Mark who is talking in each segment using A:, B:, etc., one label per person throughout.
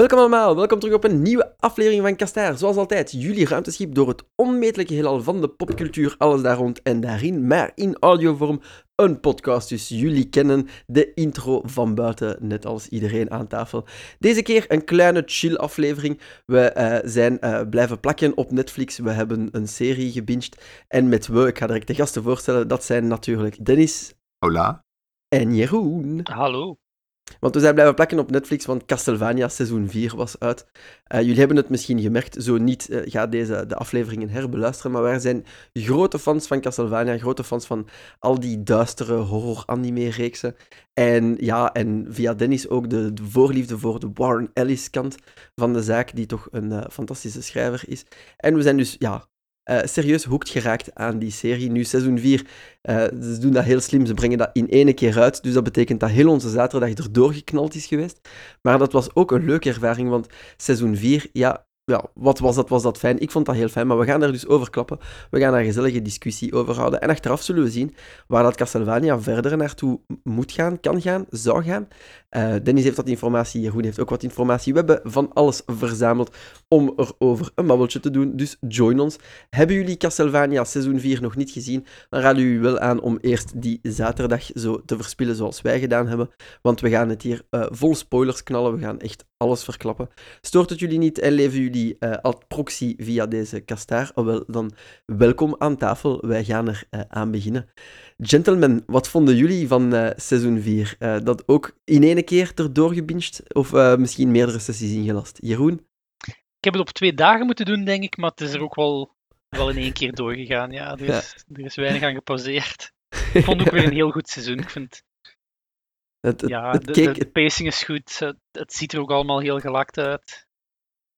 A: Welkom allemaal, welkom terug op een nieuwe aflevering van Kastaar. Zoals altijd, jullie ruimteschip door het onmetelijke heelal van de popcultuur, alles daar rond en daarin, maar in audiovorm, een podcast. Dus jullie kennen de intro van buiten, net als iedereen aan tafel. Deze keer een kleine chill aflevering. We eh, zijn uh, blijven plakken op Netflix, we hebben een serie gebinged. En met we, ik ga direct de gasten voorstellen, dat zijn natuurlijk Dennis.
B: Hola.
A: En Jeroen.
C: Hallo.
A: Want we zijn blijven plakken op Netflix, want Castlevania seizoen 4 was uit. Uh, jullie hebben het misschien gemerkt, zo niet, uh, ga deze de afleveringen herbeluisteren, maar wij zijn grote fans van Castlevania, grote fans van al die duistere horror-anime-reeksen. En ja, en via Dennis ook de, de, voorliefde voor de Warren Ellis-kant van de zaak, die toch een uh, fantastische schrijver is. En we zijn dus, ja, uh, serieus hoekt geraakt aan die serie. Nu, seizoen 4, uh, ze doen dat heel slim. Ze brengen dat in één keer uit. Dus dat betekent dat heel onze zaterdag erdoor geknald is geweest. Maar dat was ook een leuke ervaring, want seizoen 4, ja, wat was dat, was dat fijn? Ik vond dat heel fijn, maar we gaan daar dus over klappen. We gaan daar een gezellige discussie over houden. En achteraf zullen we zien waar dat Castlevania verder naartoe moet gaan, kan gaan, zou gaan. Uh, Dennis heeft wat informatie, Jeroen heeft ook wat informatie. We hebben van alles verzameld om erover een babbeltje te doen, dus join ons. Hebben jullie Castlevania seizoen 4 nog niet gezien, dan raden we u wel aan om eerst die zaterdag zo te verspillen zoals wij gedaan hebben, want we gaan het hier uh, vol spoilers knallen, we gaan echt alles verklappen. Stoort het jullie niet en leven jullie uh, als proxy via deze kastaar? Oh, wel, dan welkom aan tafel. Wij gaan er uh, aan beginnen. Gentlemen, wat vonden jullie van uh, seizoen 4? dat ook in één keer erdoor gebinged? Of misschien meerdere sessies ingelast? Jeroen?
C: Ik heb het op twee dagen moeten doen, denk ik, maar het is er ook wel, wel in één keer doorgegaan. Ja, er, is, ja. er is weinig aan gepauzeerd. Ik vond het ook weer een heel goed seizoen. Ik vind
A: het, het,
C: ja,
A: het
C: de,
A: keek,
C: de, de, pacing is goed. Het, het, ziet er ook allemaal heel gelakt uit.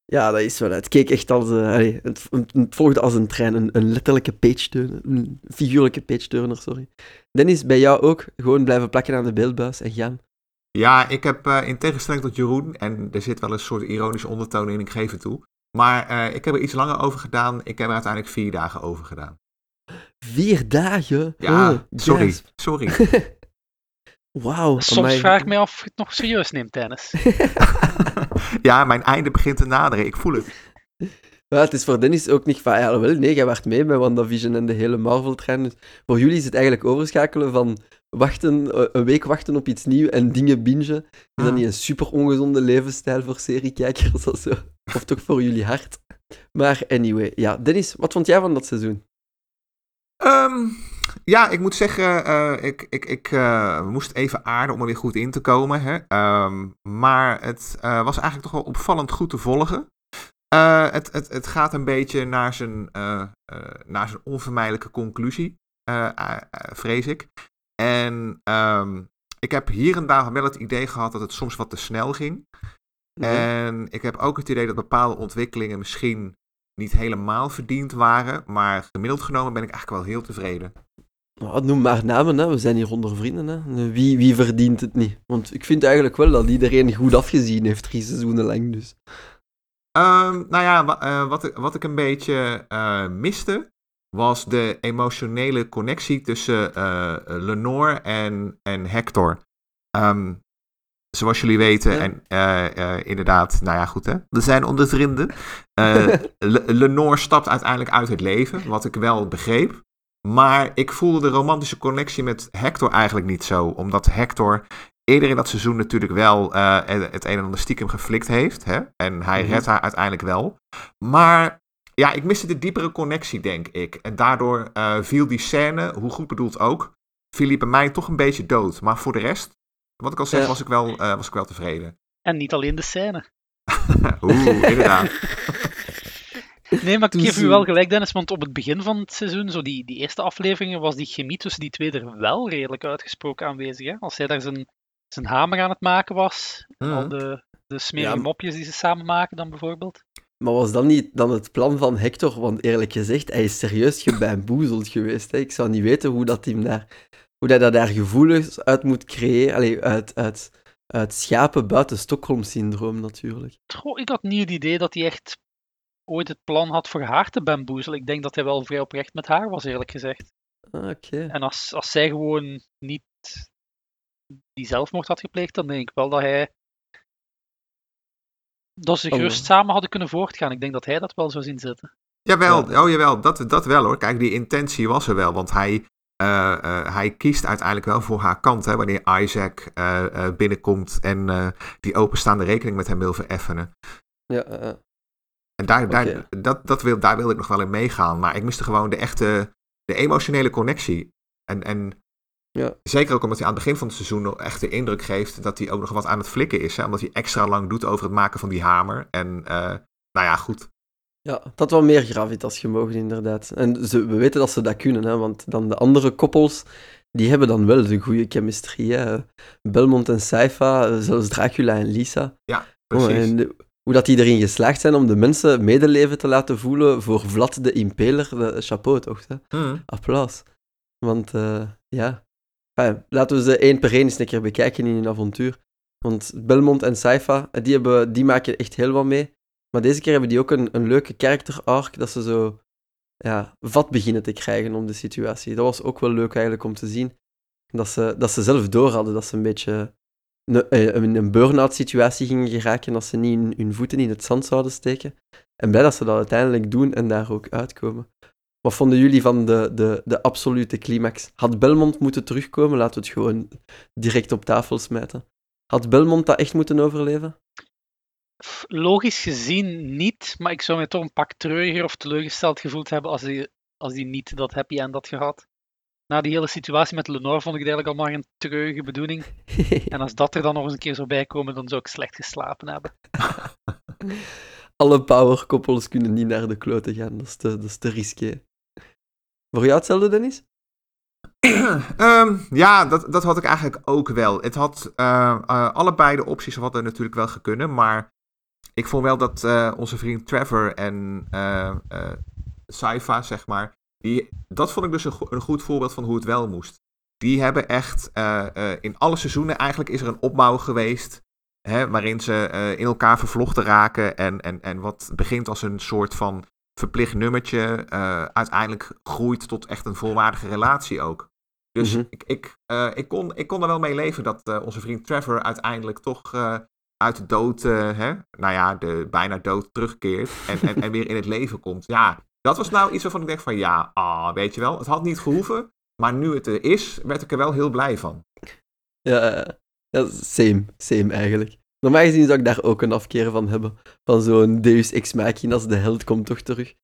A: Ja, dat is wel. Het keek echt als. Uh, allee, het, het, volgde als een trein. Een, een letterlijke page-turner. Een figuurlijke page-turner, sorry. Dennis, bij jou ook? Gewoon blijven plakken aan de beeldbuis en gaan?
B: Ja, ik heb uh, in tegenstelling tot Jeroen. En er zit wel een soort ironische ondertoon in, ik geef het toe. Maar uh, ik heb er iets langer over gedaan. Ik heb er uiteindelijk vier dagen over gedaan.
A: Vier dagen?
B: Ja,
A: oh,
B: sorry.
A: yes.
B: Sorry.
A: Wauw.
C: Soms vraag ik me af of je het nog serieus neemt, Dennis.
B: ja, mijn einde begint te naderen. Ik voel het.
A: Ja, het is voor Dennis ook niet van, ja, wel, nee, jij wacht mee bij WandaVision en de hele Marvel-trein. Dus voor jullie is het eigenlijk overschakelen van wachten, een week wachten op iets nieuws en dingen bingen. Is dat
B: Ah.
A: niet een super ongezonde levensstijl voor seriekijkers of zo? Of toch voor jullie hart? Maar anyway, ja. Dennis, wat vond jij van dat seizoen?
B: Um, ja, ik moet zeggen, uh, ik, ik, ik uh, moest even aarden om er weer goed in te komen. Hè? Um, maar het uh, was eigenlijk toch wel opvallend goed te volgen. Het, het, het gaat een beetje naar zijn, naar zijn onvermijdelijke conclusie, vrees ik. En um, ik heb hier en daar wel het idee gehad dat het soms wat te snel ging. Nee. En ik heb ook het idee dat bepaalde ontwikkelingen misschien niet helemaal verdiend waren. Maar gemiddeld genomen ben ik eigenlijk wel heel tevreden.
A: Nou, noem maar namen, hè. we zijn hier onder vrienden. Hè. Wie, wie verdient het niet? Want ik vind eigenlijk wel dat iedereen goed afgezien heeft, drie seizoenen lang. Dus.
B: Um, nou ja, wa uh, wat, ik, wat ik een beetje uh, miste, was de emotionele connectie tussen uh, Lenore en, en Hector. Um, zoals jullie weten, ja. en uh, inderdaad, nou ja, goed hè, we zijn onder vrienden. Le Lenore stapt uiteindelijk uit het leven, wat ik wel begreep. Maar ik voelde de romantische connectie met Hector eigenlijk niet zo. Omdat Hector eerder in dat seizoen natuurlijk wel uh, het een en ander stiekem geflikt heeft. Hè? En hij mm -hmm. redt haar uiteindelijk wel. Maar ja, ik miste de diepere connectie, denk ik. En daardoor uh, viel die scène, hoe goed bedoeld ook, viel die bij mij toch een beetje dood. Maar voor de rest, wat ik al zeg, ja. was, ik wel, uh, was ik wel tevreden.
C: En niet alleen de scène.
B: Oeh, inderdaad.
C: Nee, maar ik geef u wel gelijk, Dennis, want op het begin van het seizoen, zo die, die eerste afleveringen, was die chemie tussen die twee er wel redelijk uitgesproken aanwezig. Hè? Als hij daar zijn, zijn hamer aan het maken was, al de, de smerige ja. mopjes die ze samen maken dan bijvoorbeeld.
A: Maar was dat niet dan het plan van Hector? Want eerlijk gezegd, hij is serieus gebamboezeld geweest. Hè? Ik zou niet weten hoe dat hij daar, hoe dat, dat daar gevoelens uit moet creëren. Allee, uit, uit, uit schapen buiten Stockholm-syndroom natuurlijk.
C: Goh, ik had niet het idee dat hij echt ooit het plan had voor haar te bamboezelen. Ik denk dat hij wel vrij oprecht met haar was, eerlijk gezegd.
A: Ah, okay.
C: En als, als zij gewoon niet die zelfmoord had gepleegd, dan denk ik wel dat hij dat ze
A: Oh.
C: gerust samen hadden kunnen voortgaan. Ik denk dat hij dat wel zou zien zitten.
B: Jawel, oh jawel, dat, dat wel hoor. Kijk, die intentie was er wel, want hij, eh, eh, hij kiest uiteindelijk wel voor haar kant, hè, wanneer Isaac eh, binnenkomt en die openstaande rekening met hem wil vereffenen.
A: Ja.
B: En daar, daar, dat, dat wil, daar wilde ik nog wel in meegaan, maar ik miste gewoon de echte, de emotionele connectie. En, en
A: Ja.
B: zeker ook omdat hij aan het begin van het seizoen nog echt de indruk geeft dat hij ook nog wat aan het flikken is, hè, omdat hij extra lang doet over het maken van die hamer. En nou ja, goed.
A: Ja, het had wel meer gravitas gemogen, inderdaad. En ze, we weten dat ze dat kunnen, hè, want dan de andere koppels, die hebben dan wel de goede chemistrie. Hè. Belmont en Saifa, zelfs Dracula en Lisa.
B: Precies.
A: Oh, en de- hoe dat die erin geslaagd zijn om de mensen medeleven te laten voelen voor Vlad de Impeler, de chapeau toch? Hè?
B: Hmm.
A: Applaus. Want eh, ja, Enfin, laten we ze één per één eens een keer bekijken in hun avontuur. Want Belmont en Saifa, die, hebben, die maken echt heel wat mee. Maar deze keer hebben die ook een, een leuke character arc, dat ze zo ja, vat beginnen te krijgen om de situatie. Dat was ook wel leuk eigenlijk om te zien. Dat ze, dat ze zelf door hadden, dat ze een beetje een, eh, een burn-out situatie gingen geraken, dat ze niet hun, hun voeten in het zand zouden steken. En blij dat ze dat uiteindelijk doen en daar ook uitkomen. Wat vonden jullie van de, de, de absolute climax? Had Belmont moeten terugkomen? Laten we het gewoon direct op tafel smijten. Had Belmont dat echt moeten overleven?
C: Logisch gezien niet, maar ik zou mij toch een pak treuriger of teleurgesteld gevoeld hebben als hij als die niet dat happy end had gehad. Na die hele situatie met Lenore vond ik het eigenlijk allemaal een treurige bedoeling. En als dat er dan nog eens een keer zou bijkomen, dan zou ik slecht geslapen hebben.
A: Alle powerkoppels kunnen niet naar de kloten gaan. Dat is te, dat is te risqué. Voor jou hetzelfde, Dennis?
B: Ehm, ja, dat, dat had ik eigenlijk ook wel. Het had eh, eh, allebei de opties hadden natuurlijk wel gekunnen, maar ik vond wel dat eh, onze vriend Trevor en eh, Saifa, zeg maar, die, dat vond ik dus een, go- een goed voorbeeld van hoe het wel moest. Die hebben echt in alle seizoenen eigenlijk is er een opbouw geweest. Hè, waarin ze in elkaar vervlochten raken. En, en, en wat begint als een soort van verplicht nummertje. uiteindelijk groeit tot echt een volwaardige relatie ook. Dus
A: Mhm.
B: ik, ik, ik, kon, ik kon er wel mee leven dat onze vriend Trevor uiteindelijk toch uit de dood, eh, hè, nou ja, de bijna dood terugkeert. En, en, en weer in het leven komt. Ja, dat was nou iets waarvan ik denk van ja, ah, weet je wel, het had niet gehoeven. Maar nu het er is, werd ik er wel heel blij van.
A: Ja, ja, same, same eigenlijk. Normaal gezien zou ik daar ook een afkeer van hebben. Van zo'n Deus Ex Machina, als de held komt toch terug.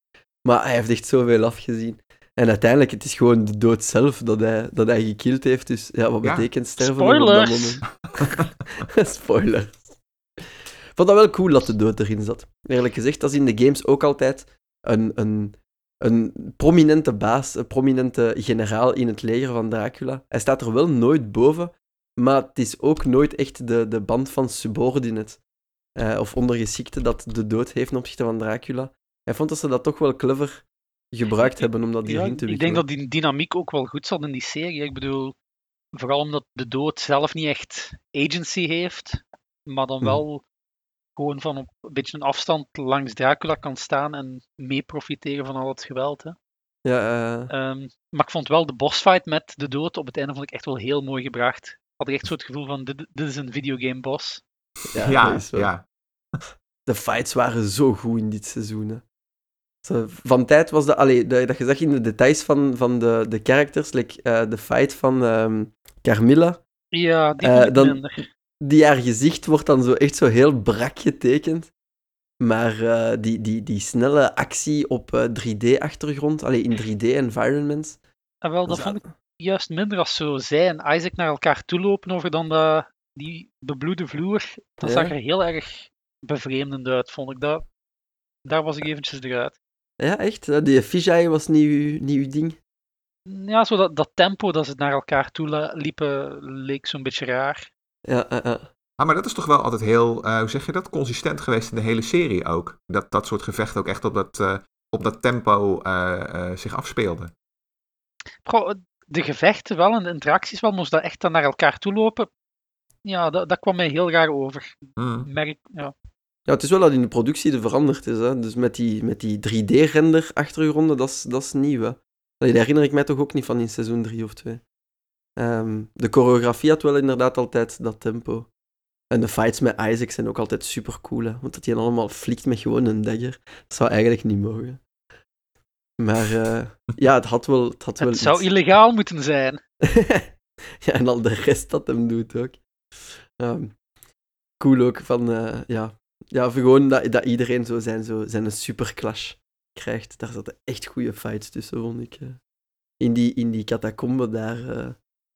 A: Maar hij heeft echt zoveel afgezien. En uiteindelijk, het is gewoon de dood zelf dat hij, dat hij gekild heeft. Dus ja, wat
B: Ja.
A: betekent sterven op dat moment? Spoilers. Ik vond dat wel cool dat de dood erin zat. Eerlijk gezegd, dat is in de games ook altijd een, een, een prominente baas, een prominente generaal in het leger van Dracula. Hij staat er wel nooit boven, maar het is ook nooit echt de, de band van subordinate eh, of ondergeschikte dat de dood heeft ten opzichte van Dracula. Hij vond dat ze dat toch wel clever gebruikt hebben om dat
C: Ja,
A: hierin te
C: ik
A: wikkelen.
C: denk dat die dynamiek ook wel goed zat in die serie. Ik bedoel, vooral omdat de dood zelf niet echt agency heeft, maar dan
A: Hm.
C: wel gewoon van op een beetje een afstand langs Dracula kan staan en mee profiteren van al het geweld. Hè.
A: Ja, eh,
C: Ehm, maar ik vond wel de bossfight met de dood op het einde vond ik echt wel heel mooi gebracht. Had ik echt zo het gevoel van, dit, dit is een videogame boss.
A: ja,
B: Ja,
A: dat is wel-
B: ja.
A: de fights waren zo goed in dit seizoen. Hè. Van tijd was dat... Allee, de- dat je zag in de details van, van de, de characters, like, eh, de fight van ehm, Carmilla,
C: Ja, die
A: dan-
C: minder.
A: Die haar gezicht wordt dan zo echt zo heel brak getekend. Maar eh, die, die, die snelle actie op eh, 3D-achtergrond, allee, in 3D-environments...
C: En wel, dat vond ik juist minder als zo zij en Isaac naar elkaar toe lopen over dan de, die bebloede vloer. Dat
A: Ja.
C: zag er heel erg bevreemdend uit, vond ik. Dat, daar was ik eventjes eruit.
A: Ja, echt? eh, Die fisheye was niet uw, niet uw ding?
C: Ja, zo dat, dat tempo dat ze naar elkaar toe liepen, leek zo'n beetje raar.
A: Ja.
B: Ah, maar dat is toch wel altijd heel, eh, hoe zeg je dat, consistent geweest in de hele serie ook. Dat dat soort gevechten ook echt op dat, eh, op dat tempo eh, eh, zich afspeelden.
C: Goh, de gevechten wel en de interacties wel, moest dat echt dan naar elkaar toe lopen. Ja, dat, dat kwam mij heel raar over.
B: Hmm.
C: Merk, ja.
A: Ja, het is wel dat in de productie er veranderd is. Hè? Dus met die, met die 3D-render-achtergronden, dat is, dat is nieuw. Hè? Daar herinner ik mij toch ook niet van in seizoen 3 of 2. Ehm, de choreografie had wel inderdaad altijd dat tempo. En de fights met Isaac zijn ook altijd super cool, hè? want dat hij allemaal flikt met gewoon een dagger. Dat zou eigenlijk niet mogen. Maar eh, ja, het had wel. Het, had wel
C: Het zou
A: iets.
C: illegaal moeten zijn.
A: ja, en al de rest dat hem doet ook. Ehm, cool ook van, eh, ja, ja gewoon dat, dat iedereen zo zijn, zo zijn superclash krijgt. Daar zaten echt goede fights tussen, vond ik. eh. In die, in die catacombe daar, eh,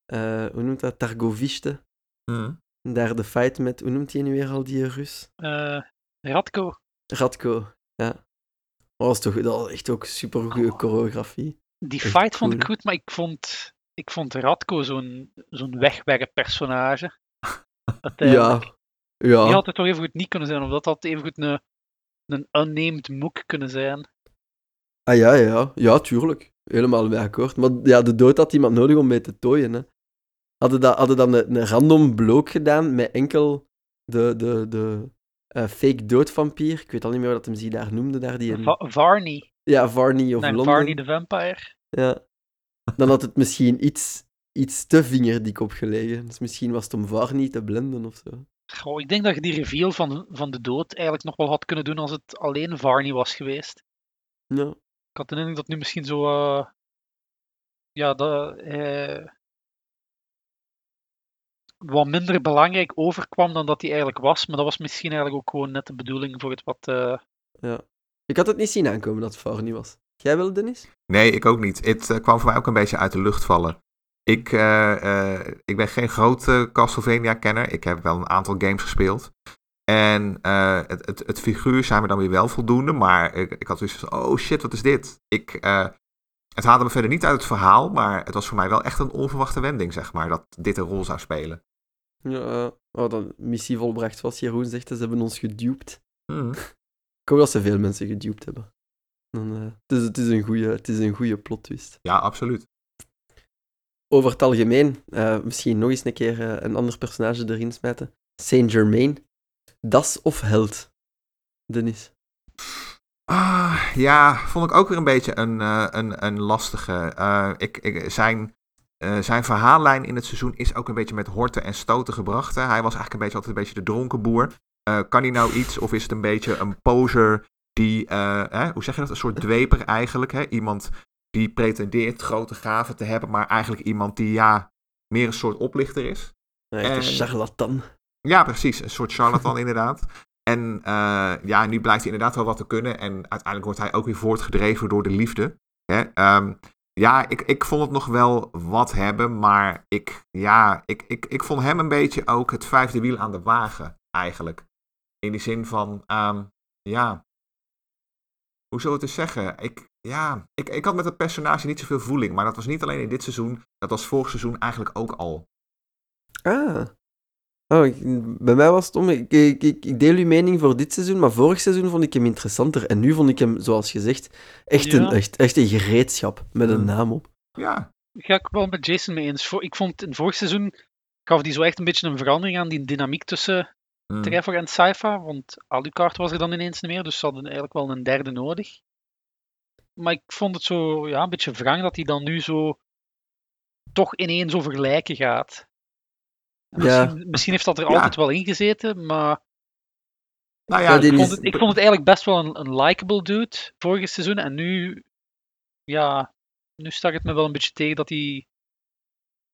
A: eh, hoe noemt dat, Targoviste.
B: Mhm.
A: Daar de fight met, hoe noemt hij nu weer al, die Rus?
C: Eh Radko.
A: Radko, ja. Dat was toch dat was echt ook super goede choreografie.
C: Die
A: Echt
C: fight vond ik goed, maar ik vond, ik vond Radko zo'n zo'n wegwerppersonage. Uiteindelijk.
A: Ja, ja.
C: Die had het toch even goed niet kunnen zijn, of dat had even goed een, een unnamed moek kunnen zijn.
A: Ah ja, ja, ja. Ja, tuurlijk. Helemaal mee akkoord. Maar ja, de dood had iemand nodig om mee te tooien. Hè. Hadden, dat, hadden dan een, een random bloke gedaan met enkel de, de, de eh, fake doodvampier. Ik weet al niet meer wat hem ze daar noemde. Daar, die een-
C: Va- Varney.
A: ja, Varney of
C: Nee,
A: Londen.
C: Varney the Vampire.
A: Ja. Dan had het misschien iets, iets te vingerdik opgelegen. Dus misschien was het om Varney te blenden of zo.
C: Goh, ik denk dat je die reveal van, van de dood eigenlijk nog wel had kunnen doen als het alleen Varney was geweest.
A: Ja.
C: Ik had de indruk dat nu misschien zo. eh, ja, dat. eh, wat minder belangrijk overkwam dan dat hij eigenlijk was. Maar dat was misschien eigenlijk ook gewoon net de bedoeling voor het wat. eh,
A: ja. Ik had het niet zien aankomen dat het Varney was. Jij wel, Dennis?
B: Nee, ik ook niet. Het eh, kwam voor mij ook een beetje uit de lucht vallen. Ik, eh, eh, ik ben geen grote Castlevania-kenner. Ik heb wel een aantal games gespeeld. En eh, het, het, het figuur zijn me dan weer wel voldoende. Maar ik, ik had dus van, oh shit, wat is dit? Ik, eh, het haalde me verder niet uit het verhaal. Maar het was voor mij wel echt een onverwachte wending, zeg maar. Dat dit een rol zou spelen.
A: Ja. Oh, dan missie volbracht was. Jeroen zegt, ze hebben ons gedupt.
B: Hmm.
A: Ik hoop dat ze veel mensen gedupt hebben. Dan, eh, het, is, het, is een goede, het is een goede plot twist.
B: Ja, absoluut.
A: Over het algemeen, eh, misschien nog eens een keer eh, een ander personage erin smijten. Saint Germain. Das of held? Dennis.
B: Ah, ja, vond ik ook weer een beetje een, eh, een, een lastige. Eh, ik, ik, zijn, eh, zijn verhaallijn in het seizoen is ook een beetje met horten en stoten gebracht. Hè. Hij was eigenlijk een beetje altijd een beetje de dronken boer. Eh, kan hij nou iets of is het een beetje een poser die, eh, hè, hoe zeg je dat, een soort dweper eigenlijk. Hè? Iemand die pretendeert grote gaven te hebben, maar eigenlijk iemand die ja, meer een soort oplichter is.
A: Echt een
B: En-
A: charlatan.
B: Ja, precies. Een soort charlatan inderdaad. En ja, nu blijkt hij inderdaad wel wat te kunnen. En uiteindelijk wordt hij ook weer voortgedreven door de liefde. Hè? Ehm, ja, ik, ik vond het nog wel wat hebben. Maar ik, ja, ik, ik, ik vond hem een beetje ook het vijfde wiel aan de wagen, eigenlijk. In die zin van, ehm, ja... Hoe zullen we het eens zeggen? Ik, ja, ik, ik had met het personage niet zoveel voeling. Maar dat was niet alleen in dit seizoen. Dat was vorig seizoen eigenlijk ook al.
A: Ah. Oh, ik- bij mij was het om. Ik, ik, ik, ik deel uw mening voor dit seizoen, maar vorig seizoen vond ik hem interessanter. En nu vond ik hem, zoals gezegd, echt, een, echt, echt een gereedschap met een
B: Hmm.
A: naam op.
B: Ja,
C: ga ik wel met Jason mee eens. Voor- Ik vond in vorig seizoen gaf die zo echt een beetje een verandering aan die dynamiek tussen
B: mm,
C: Trevor en Saifa. Want Alucard was er dan ineens niet meer, dus ze hadden eigenlijk wel een derde nodig. Maar ik vond het zo ja, een beetje wrang dat hij dan nu zo toch ineens over lijken gaat.
A: Ja.
C: Misschien, misschien heeft dat er
B: Ja.
C: altijd wel in gezeten, maar
B: nou
A: Ja,
C: ik vond, het, ik vond het eigenlijk best wel een, een likable dude vorig seizoen. En nu, ja, nu stak het me wel een beetje tegen dat hij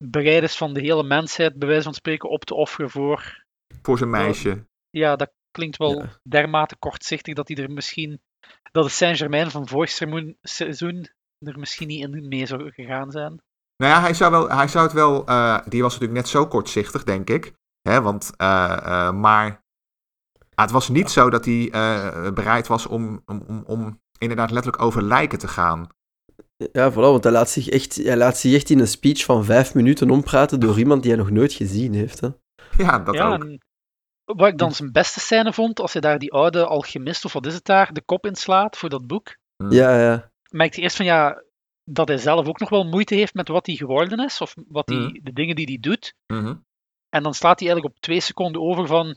C: bereid is van de hele mensheid, bij wijze van spreken, op te offeren voor.
B: voor zijn meisje.
C: Ja, dat klinkt wel
A: Ja.
C: dermate kortzichtig dat hij er misschien. dat de Saint-Germain van vorig seizoen- seizoen er misschien niet in mee zou gegaan zijn.
B: Nou ja, hij zou, wel, hij zou het wel. eh, die was natuurlijk net zo kortzichtig, denk ik. Hè, want, eh, eh, maar ah, het was niet zo dat hij eh, bereid was om, om, om, om inderdaad letterlijk over lijken te gaan.
A: Ja, voilà, want hij laat, zich echt, hij laat zich echt in een speech van vijf minuten ompraten door iemand die hij nog nooit gezien heeft. Hè.
B: Ja, dat
C: ja,
B: ook.
C: wat ik dan zijn beste scène vond, als hij daar die oude alchemist, of wat is het daar, de kop inslaat voor dat boek.
B: Hm.
A: Ja, ja.
C: merkt hij eerst van ja, dat hij zelf ook nog wel moeite heeft met wat hij geworden is, of wat hij,
B: Mhm.
C: de dingen die hij doet.
B: Mhm.
C: En dan slaat hij eigenlijk op twee seconden over van.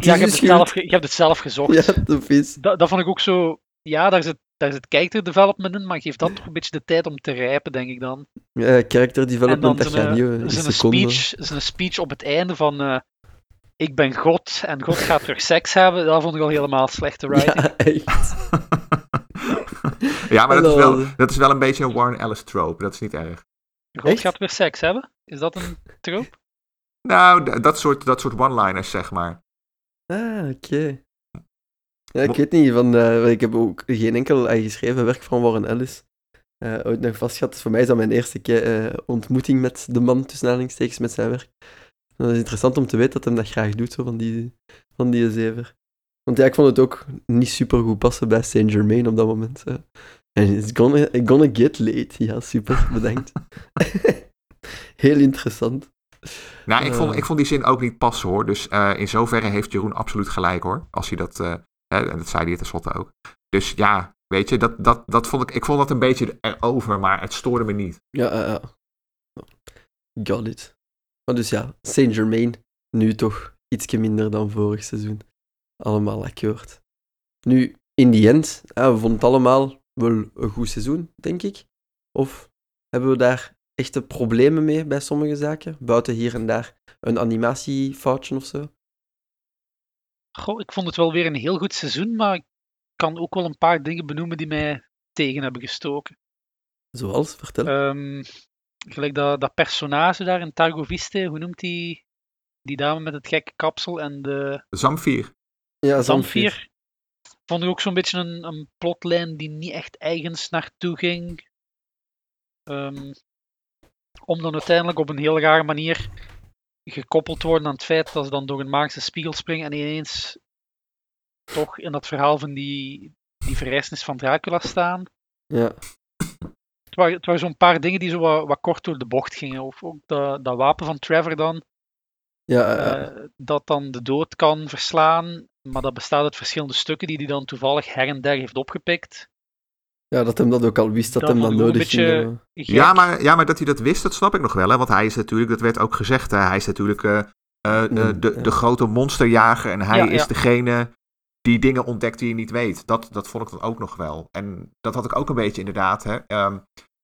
C: Ja, je hebt, het zelf, je hebt het zelf gezocht.
A: Ja, vis.
C: Dat, dat vond ik ook zo. Ja, daar zit daar zit character development in, maar geef dat toch een beetje de tijd om te rijpen, denk ik dan.
A: Ja, character development, dat gaat niet
C: eh, zijn speech, zijn speech op het einde van eh, ik ben God en God gaat terug seks hebben, dat vond ik al helemaal slechte writing.
A: Ja, echt.
B: ja, maar dat is, wel, dat is wel een beetje een Warren Ellis trope. Dat is niet erg.
A: Echt?
C: gaat weer seks hebben? Is dat een trope?
B: Nou, dat soort, dat soort one-liners, zeg maar.
A: Ah, oké. Ja, ik weet niet, van, eh, ik heb ook geen enkel geschreven werk van Warren Ellis eh, ooit nog vastgehad. Dus voor mij is dat mijn eerste keer, eh, ontmoeting met de man, tussen aanhalingstekens, met zijn werk. En dat is interessant om te weten dat hij dat graag doet, zo, van die, van die zever. Want ja, ik vond het ook niet super goed passen bij Saint Germain op dat moment. En it's gonna, gonna get late. Ja, super, bedankt. Heel interessant.
B: Nou, ik vond,
A: Eh.
B: ik vond die zin ook niet passen hoor. Dus eh, in zoverre heeft Jeroen absoluut gelijk hoor. Als hij dat, eh, hè, en dat zei hij tenslotte ook. Dus ja, weet je, dat, dat, dat vond ik, ik vond dat een beetje erover, maar het stoorde me niet.
A: Ja, ja, ja. Got it. Maar dus ja, Saint Germain, nu toch ietsje minder dan vorig seizoen. Allemaal akkoord. Nu, in die end, ja, we vonden het allemaal wel een goed seizoen, denk ik. Of hebben we daar echte problemen mee bij sommige zaken? Buiten hier en daar een animatiefoutje of zo?
C: Goh, ik vond het wel weer een heel goed seizoen, maar ik kan ook wel een paar dingen benoemen die mij tegen hebben gestoken.
A: Zoals, vertel.
C: Ehm, gelijk dat, dat personage daar in Targo Viste, hoe noemt die, die dame met het gekke kapsel en de
B: Zamfir.
A: ja,
C: Zamfir. Vond ik ook zo'n beetje een, een plotlijn die niet echt eigens naartoe ging. Ehm, om dan uiteindelijk op een heel rare manier gekoppeld te worden aan het feit dat ze dan door een magische spiegel springen en ineens toch in dat verhaal van die, die verrijzenis van Dracula staan.
A: Ja,
C: Het waren, het waren zo'n paar dingen die zo wat, wat kort door de bocht gingen. Of ook dat, dat wapen van Trevor dan,
A: ja,
C: eh, dat dan de dood kan verslaan. Maar dat bestaat uit verschillende stukken die hij dan toevallig her en der heeft opgepikt.
A: ja, dat hem dat ook al wist, dat
C: Dat
A: hem dat nodig ging.
C: Gek.
B: Ja maar, ja, maar dat hij dat wist, dat snap ik nog wel. Hè? Want hij is natuurlijk, dat werd ook gezegd, hè? hij is natuurlijk eh, eh, eh,
A: Mm,
B: de,
A: ja.
B: de grote monsterjager. En hij
C: Ja,
B: is
C: ja.
B: degene die dingen ontdekt die je niet weet. Dat, dat vond ik dan ook nog wel. En dat had ik ook een beetje inderdaad. Hè? Ehm,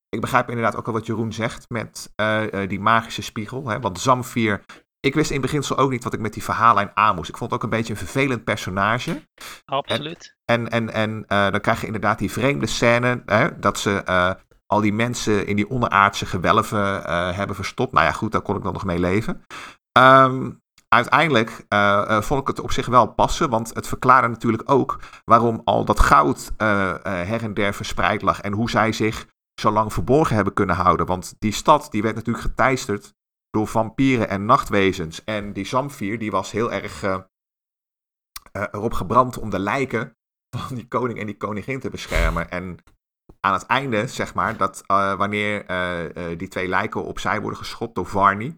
B: ik begrijp inderdaad ook al wat Jeroen zegt met eh, eh, die magische spiegel. Hè? Want Zamfir, ik wist in beginsel ook niet wat ik met die verhaallijn aan moest. Ik vond het ook een beetje een vervelend personage.
C: Absoluut.
B: En, en, en eh, dan krijg je inderdaad die vreemde scène, hè, dat ze eh, al die mensen in die onderaardse gewelven eh, hebben verstopt. Nou ja, goed, daar kon ik dan nog mee leven. Ehm, uiteindelijk vond ik het op zich wel passen, want het verklaarde natuurlijk ook waarom al dat goud her en der verspreid lag en hoe zij zich zo lang verborgen hebben kunnen houden. Want die stad die werd natuurlijk geteisterd door vampieren en nachtwezens. En die Zamfir die was heel erg eh, erop gebrand om de lijken van die koning en die koningin te beschermen. En aan het einde, zeg maar, dat eh, wanneer die twee lijken opzij worden geschopt door Varney.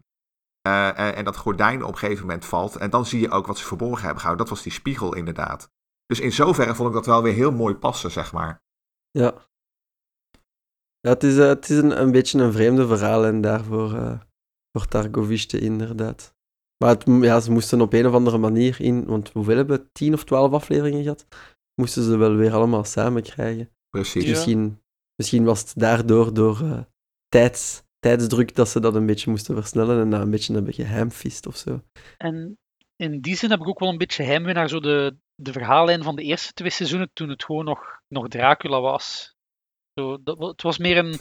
B: en dat gordijn op een gegeven moment valt. En dan zie je ook wat ze verborgen hebben gehouden. Dat was die spiegel, inderdaad. Dus in zoverre vond ik dat wel weer heel mooi passen, zeg maar.
A: Ja. Ja, het is, het is een, een beetje een vreemde verhaal en daarvoor voor Targoviste inderdaad. Maar het, ja, ze moesten op een of andere manier in, want hoeveel hebben we? Tien of twaalf afleveringen gehad? Moesten ze wel weer allemaal samen krijgen.
B: Precies.
C: Ja.
A: misschien, misschien was het daardoor, door eh, tijds, tijdsdruk, dat ze dat een beetje moesten versnellen en dat een beetje hebben gehamfist of zo.
C: En in die zin heb ik ook wel een beetje heimwee naar zo de, de verhaallijn van de eerste twee seizoenen, toen het gewoon nog, nog Dracula was. Zo, dat, het was meer een,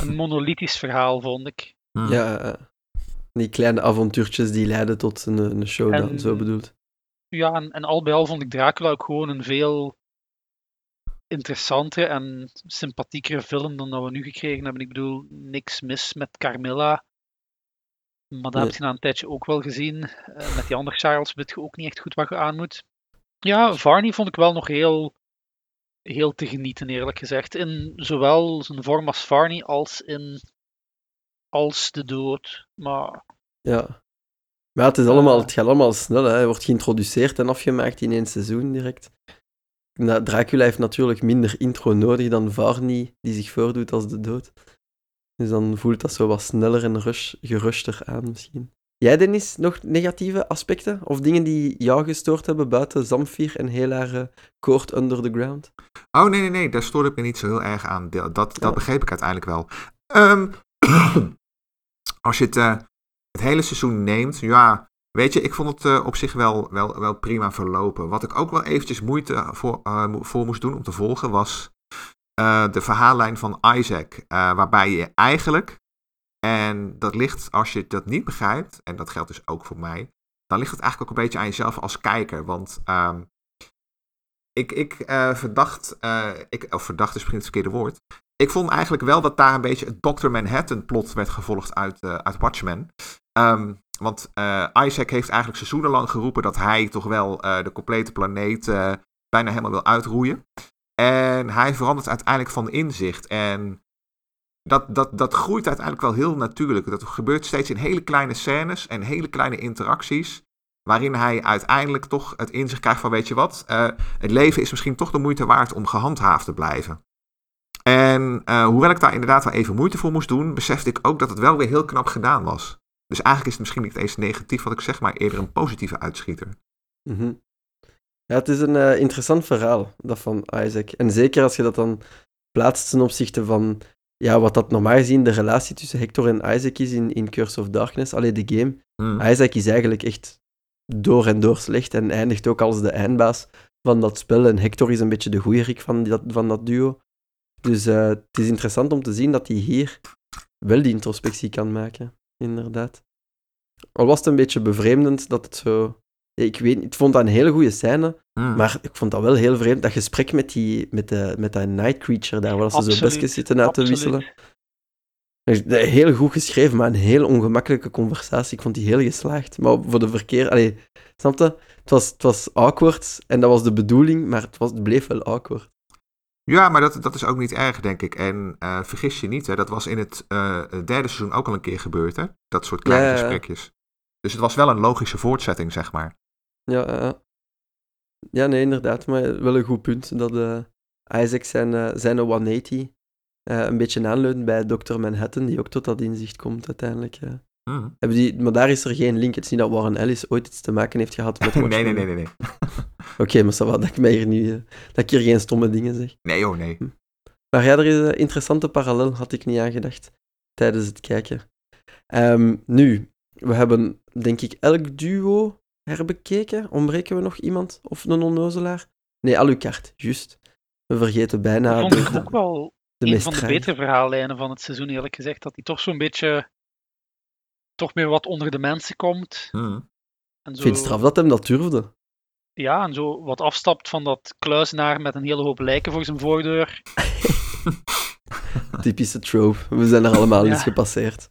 C: een monolithisch verhaal, vond ik.
B: Hm.
A: Ja, eh, die kleine avontuurtjes die leiden tot een, een showdown,
C: En-
A: zo bedoeld.
C: Ja, en, en al bij al vond ik Dracula ook gewoon een veel interessantere en sympathiekere film dan dat we nu gekregen hebben. Ik bedoel, niks mis met Carmilla. Maar dat
A: Nee.
C: heb je na een tijdje ook wel gezien. Eh, met die andere Charles weet je ook niet echt goed wat je aan moet. Ja, Varney vond ik wel nog heel, heel te genieten, eerlijk gezegd. In zowel zijn vorm als Varney als in Als de Dood. Maar
A: Ja. Maar het, is allemaal,
C: Eh.
A: het gaat allemaal snel. Hè. Hij wordt geïntroduceerd en afgemaakt in één seizoen direct. Dracula heeft natuurlijk minder intro nodig dan Varney, die zich voordoet als de dood. Dus dan voelt dat zo wat sneller en rush, geruster aan misschien. Jij, Dennis, nog negatieve aspecten? Of dingen die jou gestoord hebben buiten Zamfir en heel haar uh, Court Under the Ground?
B: Oh, nee, nee, nee. Daar stoorde ik me niet zo heel erg aan. Dat, dat
A: Ja.
B: begreep ik uiteindelijk wel. Ehm, als je het, eh, het hele seizoen neemt, ja, weet je, ik vond het eh, op zich wel, wel, wel prima verlopen. Wat ik ook wel eventjes moeite voor, eh, mo- voor moest doen om te volgen, was de verhaallijn van Isaac. waarbij je eigenlijk, en dat ligt als je dat niet begrijpt, en dat geldt dus ook voor mij, dan ligt het eigenlijk ook een beetje aan jezelf als kijker. Want ehm, ik, ik verdacht, ik, of verdacht is misschien het verkeerde woord. Ik vond eigenlijk wel dat daar een beetje het Dr. Manhattan plot werd gevolgd uit, eh, uit Watchmen. Ehm, want eh, Isaac heeft eigenlijk seizoenenlang geroepen dat hij toch wel eh, de complete planeet bijna helemaal wil uitroeien. En hij verandert uiteindelijk van inzicht. En dat, dat, dat groeit uiteindelijk wel heel natuurlijk. Dat gebeurt steeds in hele kleine scènes en hele kleine interacties. Waarin hij uiteindelijk toch het inzicht krijgt van, weet je wat, het leven is misschien toch de moeite waard om gehandhaafd te blijven. En eh, hoewel ik daar inderdaad wel even moeite voor moest doen, besefte ik ook dat het wel weer heel knap gedaan was. Dus eigenlijk is het misschien niet eens negatief wat ik zeg, maar eerder een positieve uitschieter.
A: Mhm. Ja, het is een eh, interessant verhaal, dat van Isaac. En zeker als je dat dan plaatst ten opzichte van ja, wat dat normaal gezien de relatie tussen Hector en Isaac is in, in Curse of Darkness, alleen de game.
B: Hmm.
A: Isaac is eigenlijk echt door en door slecht en eindigt ook als de eindbaas van dat spel. En Hector is een beetje de goeierik van dat, van dat duo. Dus eh, het is interessant om te zien dat hij hier wel die introspectie kan maken, inderdaad. Al was het een beetje bevreemdend dat het zo... Ik weet niet, ik vond dat een hele goede scène,
B: Hmm.
A: maar ik vond dat wel heel vreemd, dat gesprek met, die, met, de, met dat Night Creature daar, waar ze zo bestjes zitten uit te wisselen. Heel goed geschreven, maar een heel ongemakkelijke conversatie. Ik vond die heel geslaagd. Maar voor de verkeer... Allee, snap je? Het was, het was awkward en dat was de bedoeling, maar het, was, het bleef wel awkward.
B: Ja, maar dat, dat is ook niet erg, denk ik. En eh, vergis je niet, hè, dat was in het eh, het derde seizoen ook al een keer gebeurd, hè? Dat soort kleine
A: Ja, ja, ja.
B: gesprekjes. Dus het was wel een logische voortzetting, zeg maar.
A: Ja, ja, ja. ja, nee, inderdaad. Maar wel een goed punt dat eh, Isaac zijn, zijn 180 eh, een beetje aanleunt bij Dr. Manhattan, die ook tot dat inzicht komt uiteindelijk. eh.
B: Hmm.
A: Hebben die, maar daar is er geen link. Het is niet dat Warren Ellis ooit iets te maken heeft gehad met
B: nee,
A: Watchmen.
B: nee, nee, nee, nee.
A: Oké, maar ça va, dat ik, mij hier nu, eh, dat ik hier geen stomme dingen zeg.
B: Nee, oh nee.
A: Maar ja, er is een interessante parallel, had ik niet aangedacht tijdens het kijken. Ehm, nu, we hebben denk ik elk duo herbekeken. Ontbreken we nog iemand? Of een onnozelaar? Nee, Alucard, juist. We vergeten bijna
C: Dat
A: de,
C: vond ik ook wel
A: de
C: een van de betere verhaallijnen van het seizoen, eerlijk gezegd. Dat hij toch zo'n beetje... toch meer wat onder de mensen komt.
B: Hmm.
C: En
A: Ik
C: zo,
A: vind het straf dat hem dat durfde.
C: Ja, en zo wat afstapt van dat kluisenaar met een hele hoop lijken voor zijn voordeur.
A: Typische trope. We zijn er allemaal
C: Ja.
A: eens gepasseerd.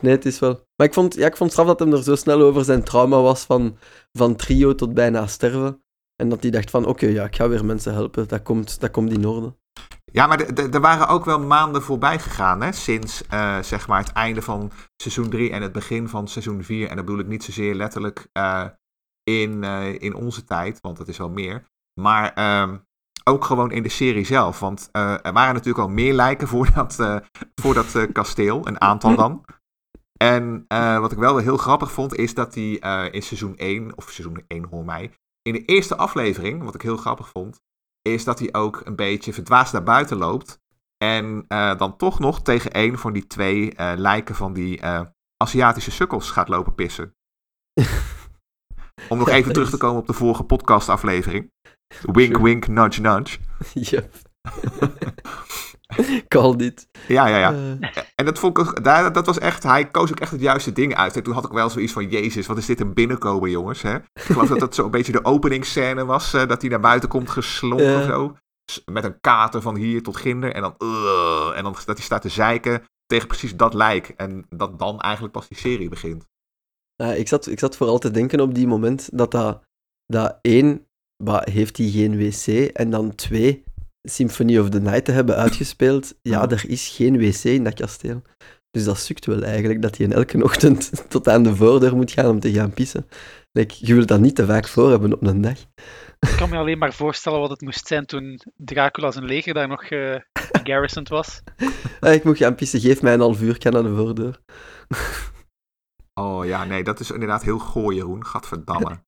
A: nee, het is wel... Maar ik vond, ja, ik vond straf dat hem er zo snel over zijn trauma was van, van trio tot bijna sterven. En dat hij dacht van, oké, ja, ik ga weer mensen helpen. Dat komt, dat komt in orde.
B: Ja, maar er waren ook wel maanden voorbij gegaan, hè? Sinds eh, zeg maar het einde van seizoen 3 en het begin van seizoen 4. En dat bedoel ik niet zozeer letterlijk eh, in, eh, in onze tijd, want dat is wel meer. Maar ehm, ook gewoon in de serie zelf. Want er waren natuurlijk al meer lijken voor dat, voor dat kasteel, een aantal dan. En wat ik wel heel grappig vond, is dat hij in seizoen 1, of seizoen 1 hoor mij, in de eerste aflevering, wat ik heel grappig vond, is dat hij ook een beetje verdwaasd naar buiten loopt. En eh, dan toch nog tegen een van die twee eh, lijken van die eh, Aziatische sukkels gaat lopen pissen. Om nog
A: Ja,
B: even terug te komen op de vorige podcastaflevering. Wink, wink, nudge, nudge.
A: Yep. Call dit.
B: Ja, ja, ja.
A: Eh,
B: En dat, vond ik, ook- dat was echt, hij koos ook echt het juiste ding uit. En toen had ik wel zoiets van, jezus, wat is dit een binnenkomen, jongens. Hè? Ik geloof dat dat zo'n beetje de openingsscène was, eh, dat hij naar buiten komt geslonken of zo. Met een kater van hier tot ginder. En dan, "Ugh," en dan dat hij staat te zeiken tegen precies dat lijk. En dat dan eigenlijk pas die serie begint.
A: Ik, zat, ik zat vooral te denken op die moment dat dat, dat één, bah, heeft hij geen wc, en dan twee, Symphony of the Night te hebben uitgespeeld. Ja, er is geen wc in dat kasteel. Dus dat sukt wel eigenlijk, dat hij in elke ochtend tot aan de voordeur moet gaan om te gaan pissen. Like, je wilt dat niet te vaak voor hebben op een dag.
C: Ik kan me alleen maar voorstellen wat het moest zijn toen Dracula zijn leger daar nog eh garrisoned was.
A: Ah, ik moet gaan pissen, geef mij een half uur, ik ga naar de voordeur.
B: Oh ja, nee, dat is inderdaad heel gooi, Jeroen. Gadverdamme.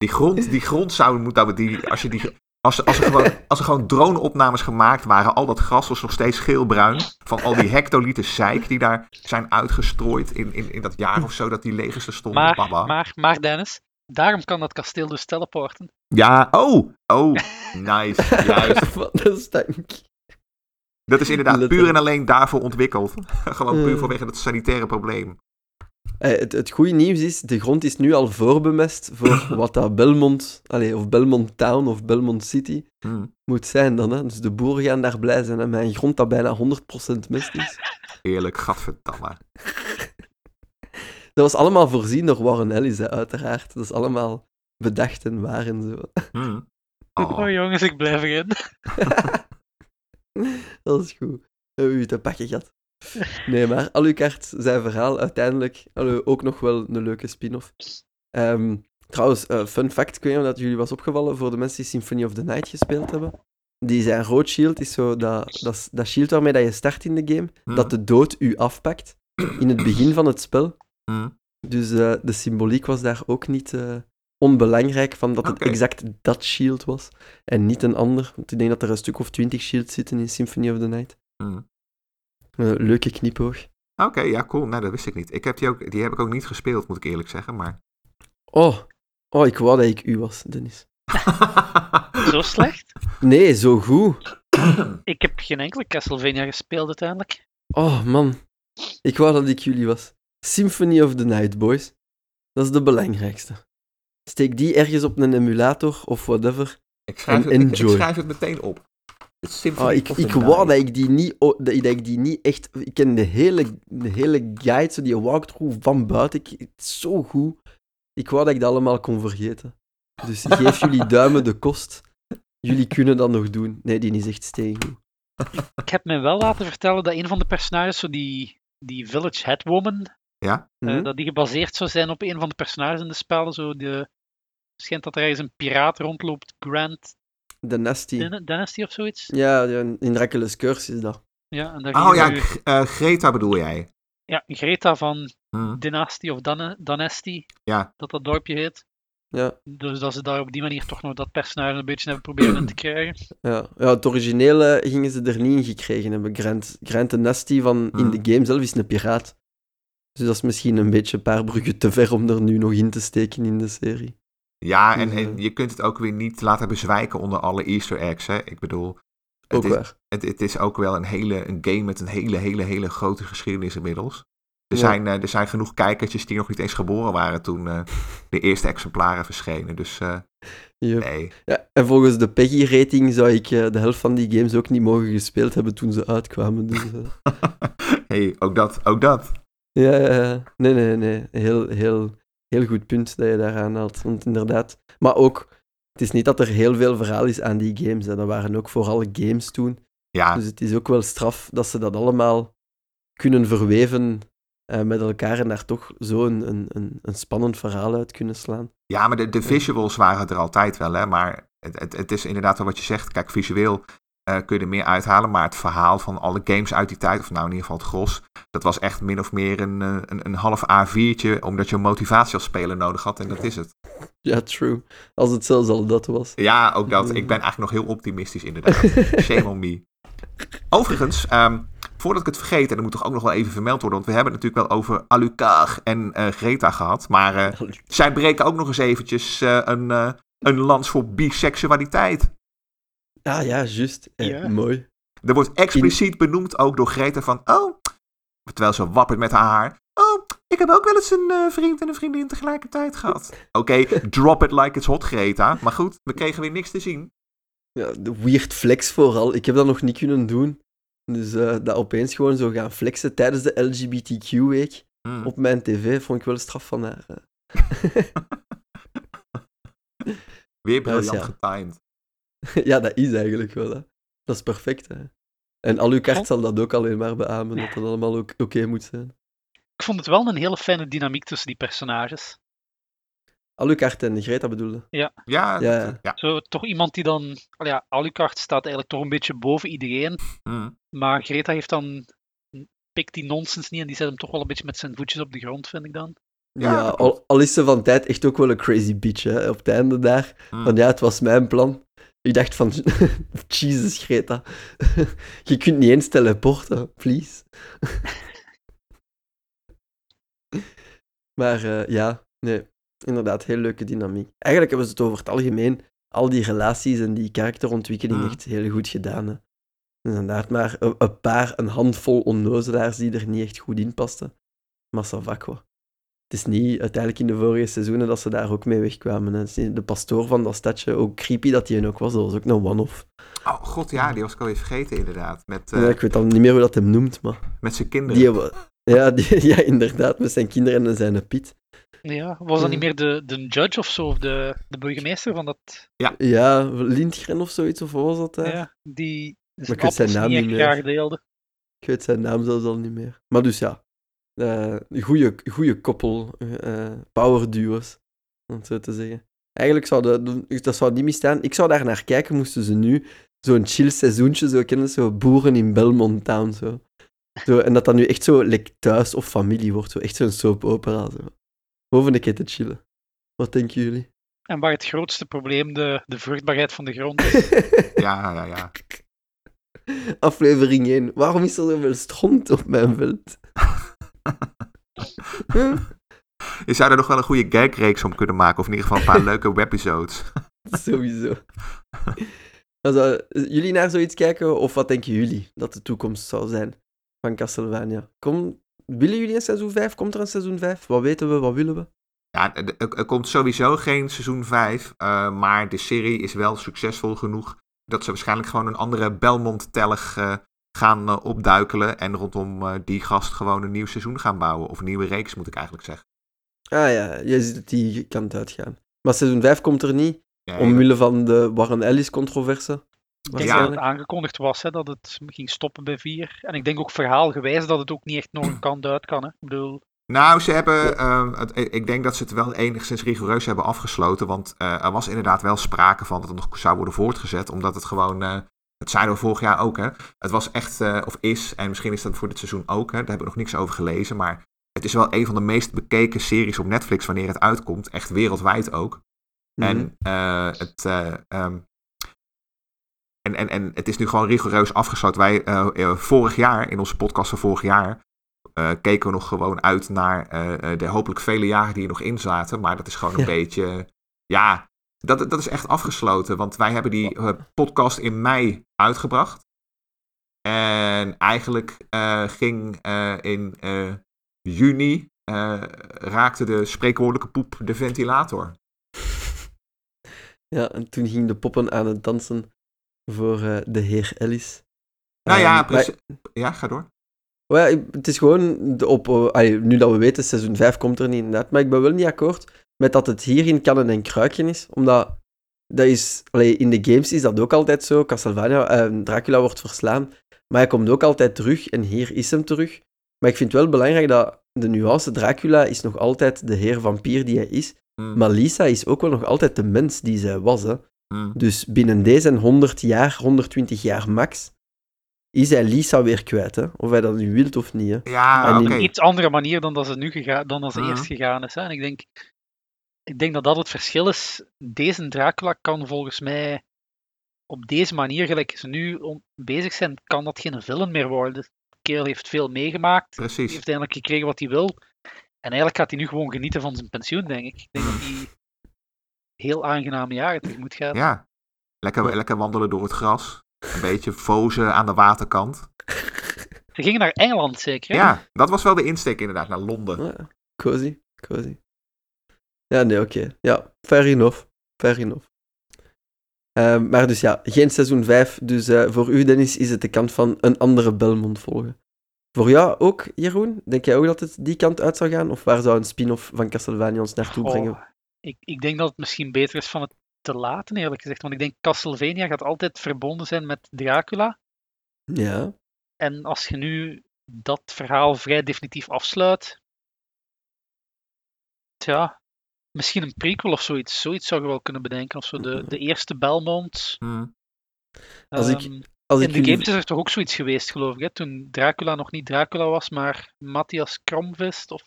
B: Die grond, die grond zou moeten... Die, als, je die, als, als, er gewoon, als er gewoon drone-opnames gemaakt waren, al dat gras was nog steeds geelbruin. Van al die hectoliter zeik die daar zijn uitgestrooid in, in, in dat jaar of zo dat die legers er stonden.
C: Maar,
B: Baba.
C: maar, maar Dennis, daarom kan dat kasteel dus teleporten.
B: Ja, oh, oh, nice, juist.
A: Wat een stank.
B: Dat is inderdaad puur en alleen daarvoor ontwikkeld. Gewoon puur
A: Eh.
B: vanwege het sanitaire probleem.
A: Eh, het, het goede nieuws is, de grond is nu al voorbemest voor wat dat Belmont, allez, of Belmont Town of Belmont City
B: Hm,
A: moet zijn dan. Hè. Dus de boeren gaan daar blij zijn. Hè. Een grond dat bijna 100% mest is.
B: Eerlijk, gadverdamme.
A: Dat was allemaal voorzien door Warren Ellis, hè, uiteraard. Dat is allemaal bedacht en waar en zo.
B: Hm.
C: Oh,
B: Oh.
C: jongens, ik blijf erin.
A: Dat is goed. We hebben u te pakken gehad. Nee, maar Alucard, zijn verhaal, uiteindelijk ook nog wel een leuke spin-off. Ehm, trouwens, eh, fun fact, ik weet niet of dat jullie was opgevallen voor de mensen die Symphony of the Night gespeeld hebben. Die zijn rood shield is zo dat, dat, dat shield waarmee dat je start in de game,
B: Hm.
A: dat de dood u afpakt in het begin van het spel.
B: Hm.
A: Dus eh, de symboliek was daar ook niet eh, onbelangrijk, van dat het exact dat shield was en niet een ander. Want ik denk dat er een stuk of twintig shields zitten in Symphony of the Night.
B: Hm.
A: Leuke knipoog.
B: Oké, ja, cool. Nee, dat wist ik niet. Ik heb die, ook, die heb ik ook niet gespeeld, moet ik eerlijk zeggen. Maar...
A: Oh, oh, ik wou dat ik u was, Dennis.
C: Zo slecht?
A: Nee, zo goed.
C: Ik heb geen enkele Castlevania gespeeld uiteindelijk.
A: Oh, man. Ik wou dat ik jullie was. Symphony of the Night, boys. Dat is de belangrijkste. Steek die ergens op een emulator of whatever.
B: ik, schrijf
A: En
B: het, ik, schrijf het meteen op.
A: Oh, ik ik wou dat ik die niet, oh, dat, dat ik die niet echt... Ik ken de hele, de hele guide, zo die walkthrough van buiten. Ik, het is zo goed. Ik wou dat ik dat allemaal kon vergeten. Dus geef jullie duimen de kost. Jullie kunnen dat nog doen. Nee, die is echt steengoed.
C: Ik heb mij wel laten vertellen dat een van de personages, zo die, die Village Headwoman, eh,
A: Hm?
C: dat die gebaseerd zou zijn op een van de personages in de spellen. Zo de, schijnt dat er ergens een piraat rondloopt, Grant
A: De Nasty.
C: Dyn- Dynasty of zoiets.
A: Ja, in Dracula's Curse is dat.
C: Ja, en daar
B: Oh ja, eh, Greta bedoel jij?
C: ja, Greta van
B: Hm.
C: Dynasty of Dan Dynasty,
B: Ja.
C: dat dat dorpje heet.
A: Ja,
C: Dus dat ze daar op die manier toch nog dat personage een beetje hebben proberen in te krijgen.
A: ja. ja, het originele gingen ze er niet in gekregen hebben. Grant, Grant de Nasty van in
B: Hmm.
A: de game zelf is een piraat. Dus dat is misschien een beetje een paar bruggen te ver om er nu nog in te steken in de serie.
B: Ja, en, en
A: eh,
B: je kunt het ook weer niet laten bezwijken onder alle easter eggs, hè. Ik bedoel, het is, het, het is ook wel een, hele, een game met een hele, hele, hele grote geschiedenis inmiddels. Er,
A: Ja.
B: zijn, eh, er zijn genoeg kijkertjes die nog niet eens geboren waren toen eh, de eerste exemplaren verschenen. Dus eh,
A: Yep.
B: nee.
A: Ja, en volgens de Peggy-rating zou ik de helft van die games ook niet mogen gespeeld hebben toen ze uitkwamen. Dus,
B: hey, ook dat, ook dat.
A: Ja, ja, ja. nee, nee, nee. Heel, heel, heel goed punt dat je daar aanhaalt. Want inderdaad, maar ook, het is niet dat er heel veel verhaal is aan die games. Hè. Dat waren ook vooral games toen.
B: Ja,
A: Dus het is ook wel straf dat ze dat allemaal kunnen verweven eh, met elkaar en daar toch zo een, een, een, een spannend verhaal uit kunnen slaan.
B: ja maar de, de visuals waren er altijd wel, hè. Maar het, het, het is inderdaad wel wat je zegt. Kijk, visueel eh, kun je er meer uithalen. Maar het verhaal van alle games uit die tijd, of nou in ieder geval het gros, dat was echt min of meer een, eh, een, een half A4'tje, omdat je motivatie als speler nodig had. En dat is het.
A: Ja, true. Als het zelfs al dat was.
B: Ja, ook dat. Ik ben eigenlijk nog heel optimistisch inderdaad. Shame on me. Overigens, ehm, voordat ik het vergeet, en dat moet toch ook nog wel even vermeld worden, want we hebben het natuurlijk wel over Alucard en eh, Greta gehad, maar eh, zij breken ook nog eens eventjes een, een lans voor biseksualiteit.
A: Ah ja, juist. Eh,
C: Ja.
A: Mooi.
B: Er wordt expliciet benoemd ook door Greta van, oh, terwijl ze wappert met haar haar, oh, ik heb ook wel eens een eh, vriend en een vriendin tegelijkertijd gehad. Oké, drop it like it's hot, Greta. Maar goed, we kregen weer niks te zien.
A: Ja, de weird flex vooral. Ik heb dat nog niet kunnen doen. Dus eh, dat opeens gewoon zo gaan flexen tijdens de LGBTQ-week
B: Hmm.
A: op mijn tv vond ik wel straf van haar.
B: Weer
A: Ja, dus
B: briljant
A: ja.
B: getimed.
A: ja, dat is eigenlijk wel. Hè. Dat is perfect. Hè. En Alucard
C: Oh.
A: zal dat ook alleen maar beamen, dat dat allemaal ook oké moet zijn.
C: Ik vond het wel een hele fijne dynamiek tussen die personages.
A: Alucard en Greta bedoelde.
B: Ja,
A: Ja.
B: ja.
C: Zo, toch iemand die dan... al Ja, Alucard staat eigenlijk toch een beetje boven iedereen.
B: Mm.
C: Maar Greta heeft dan pikt die nonsens niet en die zet hem toch wel een beetje met zijn voetjes op de grond, vind ik dan.
A: Ja, al, al is ze van tijd echt ook wel een crazy bitch, hè, op het einde daar.
B: Hmm.
A: Van ja, het was mijn plan. Ik dacht van, Jesus Greta, je kunt niet eens teleporten, please. maar eh, ja, nee, inderdaad, heel leuke dynamiek. Eigenlijk hebben ze het over het algemeen, al die relaties en die karakterontwikkeling echt heel goed gedaan. Hè. Dus inderdaad, maar een, een paar, een handvol onnozelaars die er niet echt goed in pasten. Quoi. Het is niet uiteindelijk in de vorige seizoenen dat ze daar ook mee wegkwamen. Hè. De pastoor van dat stadje, ook creepy dat hij ook was, dat was ook een one-off.
B: Oh god, ja, die was ik alweer vergeten inderdaad. Met,
A: Ja,
B: eh,
A: ik weet al niet meer hoe dat hem noemt, maar...
B: met zijn kinderen.
A: Die, ja, die, ja, inderdaad, met zijn kinderen en zijn Piet.
C: Ja, was dat
A: Ja.
C: niet meer de, de judge of zo, of de, de burgemeester van dat...
A: Ja, Lindgren of zoiets, of wat was dat daar?
C: Ja, die
A: ik
C: zijn
A: weet zijn naam
C: niet
A: meer.
C: graag deelde.
A: Ik weet zijn naam zelfs al niet meer. Maar dus ja, eh goede, goede koppel, eh power duo's, om het zo te zeggen. Eigenlijk zou dat, dat zou niet misstaan. Ik zou daar naar kijken, moesten ze nu zo'n chill seizoentje, zo kennen, zo boeren in Belmont Town, zo. zo en dat dat nu echt zo like, thuis of familie wordt, zo echt zo'n soap opera, zo. Boven keer te chillen. Wat denken jullie?
C: En waar het grootste probleem de, de vruchtbaarheid van de grond is.
B: Ja, ja, ja.
A: Aflevering 1. Waarom is er zoveel stront op mijn veld?
B: Je zou er nog wel een goede gagreeks om kunnen maken. Of in ieder geval een paar leuke webepisodes.
A: Sowieso. Also, jullie naar zoiets kijken, of wat denken jullie dat de toekomst zou zijn van Castlevania? Kom, willen jullie een seizoen 5? Komt er een seizoen 5? Wat weten we, wat willen we?
B: Ja, er, er- er komt sowieso geen seizoen 5. eh, maar de serie is wel succesvol genoeg. Dat ze waarschijnlijk gewoon een andere Belmont-tellig eh, gaan eh, opduikelen. En rondom eh, die gast gewoon een nieuw seizoen gaan bouwen. Of een nieuwe reeks, moet ik eigenlijk zeggen.
A: Ah ja, je ziet dat die kant uitgaan. Maar seizoen 5 komt er niet,
B: Ja,
A: omwille van de Warren Ellis-controverse.
C: Ik denk
B: Ja.
C: dat het aangekondigd was hè, dat het ging stoppen bij 4. En ik denk ook verhaalgewijs dat het ook niet echt nog een kant uit kan. Hè. Ik bedoel,
B: Nou, ze hebben, ehm, het, ik denk dat ze het wel enigszins rigoureus hebben afgesloten. Want eh, er was inderdaad wel sprake van dat het nog zou worden voortgezet. Omdat het gewoon, eh, dat zeiden we vorig jaar ook, hè. Het was echt, eh, of is, en misschien is dat voor dit seizoen ook, hè. Daar hebben we nog niks over gelezen. Maar het is wel een van de meest bekeken series op Netflix wanneer het uitkomt. Echt wereldwijd ook.
A: Mhm.
B: En, eh, het, eh, ehm, en, en, en het is nu gewoon rigoureus afgesloten. Wij, vorig jaar, in onze podcast van vorig jaar, keken we nog gewoon uit naar de hopelijk vele jaren die er nog in zaten. Maar dat is gewoon een
A: Ja.
B: beetje, ja, dat, dat is echt afgesloten. Want wij hebben die eh, podcast in mei uitgebracht. En eigenlijk eh, ging eh, in juni raakte de spreekwoordelijke poep de ventilator.
A: Ja, en toen gingen de poppen aan het dansen voor de heer Ellis.
B: Nou ja,
A: Ehm,
B: precies. Ja, ga door.
A: Ja, ik- het is gewoon, de op, allee, nu dat we weten, seizoen 5 komt er niet inderdaad, maar ik ben wel niet akkoord met dat het hier in kannen en kruikje is, omdat dat is, allee, in de games is dat ook altijd zo, Castlevania, eh, Dracula wordt verslaan, maar hij komt ook altijd terug en hier is hem terug. Maar ik vind het wel belangrijk dat de nuance Dracula is nog altijd de heer vampier die hij is,
B: Hm,
A: maar Lisa is ook wel nog altijd de mens die zij was. Hè.
B: hm.
A: Dus binnen deze 100 jaar, 120 jaar max, is hij Lisa weer kwijt. Hè? Of hij dat nu wilt of niet. Hè?
B: Ja,
A: in
C: een iets andere manier dan dat ze nu gegaan, dan dat ze
B: Mhm.
C: eerst gegaan is. Hè. En ik denk, ik denk dat dat het verschil is. Deze Dracula kan volgens mij op deze manier, gelijk ze nu om- bezig zijn, kan dat geen villain meer worden. De kerel heeft veel meegemaakt,
B: Precies.
C: heeft eindelijk gekregen wat hij wil. En eigenlijk gaat hij nu gewoon genieten van zijn pensioen, denk ik. Ik denk dat hij heel aangename jaren tegemoet gaat.
B: Ja. Lekker, lekker wandelen door het gras. Een beetje fozen aan de waterkant.
C: Ze gingen naar Engeland zeker, hè?
B: Ja, dat was wel de insteek inderdaad, naar Londen.
A: Ja, cozy, cozy. Ja, nee, oké. Ja, fair enough. Fair enough. Ehm, maar dus ja, geen seizoen 5. Dus eh, voor u, Dennis, is het de kant van een andere Belmont volgen. Voor jou ook, Jeroen? Denk jij ook dat het die kant uit zou gaan? Of waar zou een spin-off van Castlevania ons naartoe brengen?
C: ik, ik denk dat het misschien beter is van het te laten, eerlijk gezegd. Want ik denk Castlevania gaat altijd verbonden zijn met Dracula.
A: Ja.
C: En als je nu dat verhaal vrij definitief afsluit, tja, misschien een prequel of zoiets. Zoiets zou je wel kunnen bedenken. Of zo de, de eerste Belmont.
B: Hm.
A: Als ik-
C: ehm,
A: als
C: In
A: ik
C: de
A: jullie...
C: games is er toch ook zoiets geweest, geloof ik, hè? toen Dracula nog niet Dracula was, maar Matthias Kromvist. Of...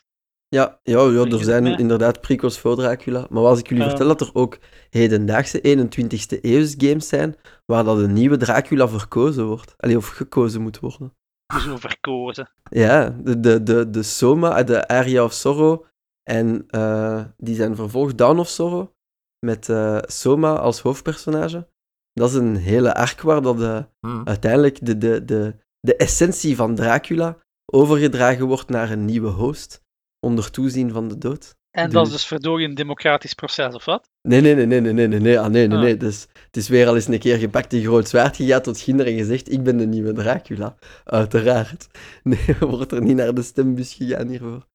A: Ja, ja, ja, er zijn
C: mee?
A: inderdaad prequels voor Dracula. Maar als ik jullie vertel dat er ook hedendaagse 21ste eeuws games zijn, waar dat een nieuwe Dracula verkozen wordt. Allee, of gekozen moet worden.
C: Zo verkozen.
A: Ja, de, de, de, de Soma, de Area of Sorrow. En eh, die zijn vervolgd Dawn of Sorrow, met eh, Soma als hoofdpersonage. Dat is een hele arc waar dat eh,
B: Hm.
A: uiteindelijk de, de, de, de essentie van Dracula overgedragen wordt naar een nieuwe host, onder toezien van de dood.
C: En dat is dus verdorie een democratisch proces, of wat?
A: Nee, nee, nee, nee, nee, nee, nee, nee, ah, nee, nee,
C: Ah.
A: nee. Dus, het is weer al eens een keer gepakt, een groot zwaard gegaan tot Ginder en gezegd, ik ben de nieuwe Dracula. Uiteraard. Nee, wordt er niet naar de stembus gegaan hiervoor.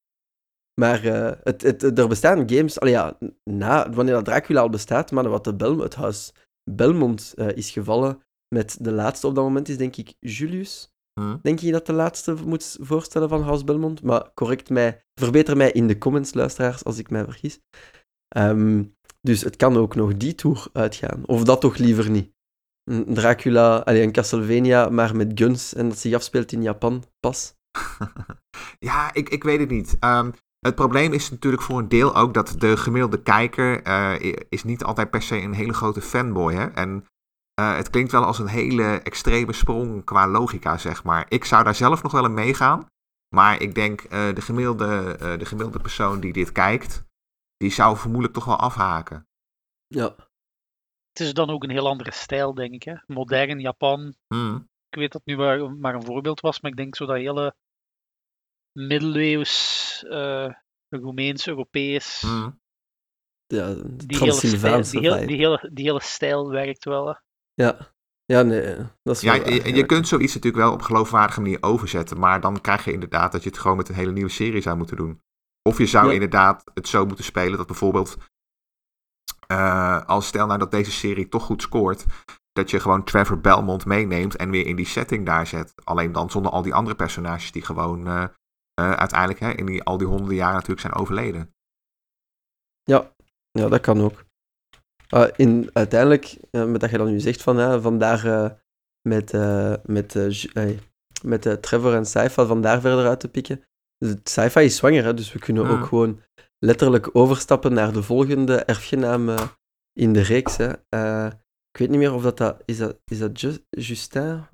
A: Maar eh, het, het, er bestaan games, al ja, na, wanneer dat Dracula al bestaat, maar wat de Bel, het huis Belmont eh, is gevallen met de laatste op dat moment is denk ik Julius.
B: Hm.
A: Denk je dat de laatste moet voorstellen van Huis Belmont? Maar correct mij, verbeter mij in de comments, luisteraars, als ik mij vergis. Ehm, dus het kan ook nog die tour uitgaan. Of dat toch liever niet. Een Dracula, allee, een Castlevania, maar met guns en dat zich afspeelt in Japan, pas.
B: Ja, ik, ik weet het niet. Ehm, het probleem is natuurlijk voor een deel ook dat de gemiddelde kijker eh, is niet altijd per se een hele grote fanboy. Hè? En eh, het klinkt wel als een hele extreme sprong qua logica, zeg maar. Ik zou daar zelf nog wel in meegaan. Maar ik denk eh, de, gemiddelde, eh, de gemiddelde persoon die dit kijkt, die zou vermoedelijk toch wel afhaken.
A: Ja.
C: Het is dan ook een heel andere stijl, denk ik. Hè? Modern Japan.
B: Hm.
C: Ik weet dat nu maar, maar een voorbeeld was, maar ik denk zo dat hele middeleeuws, eh Roemeens, Europees.
B: Hm.
A: ja
C: Die hele, stijl, die, die, hele, die hele stijl werkt wel. Hè?
A: Ja. Ja, nee, dat is
B: Ja,
A: wel waar,
B: je, je kunt zoiets natuurlijk wel op geloofwaardige manier overzetten. Maar dan krijg je inderdaad dat je het gewoon met een hele nieuwe serie zou moeten doen. Of je zou
A: Ja.
B: inderdaad het zo moeten spelen dat bijvoorbeeld. eh, als stel nou dat deze serie toch goed scoort. Dat je gewoon Trevor Belmont meeneemt en weer in die setting daar zet. Alleen dan zonder al die andere personages die gewoon eh, eh, uiteindelijk hè, in die, al die honderden jaren natuurlijk zijn overleden.
A: Ja, ja dat kan ook. Ah, in, uiteindelijk, eh, met dat je dan nu zegt van hè, vandaar eh, met, met, met Trevor en Saifa vandaar verder uit te pikken. Dus Saifa is zwanger, hè, dus we kunnen ook gewoon letterlijk overstappen naar de volgende erfgenaam in de reeks. Hè. Ik weet niet meer of dat, dat is. Dat, is dat Ju- Justin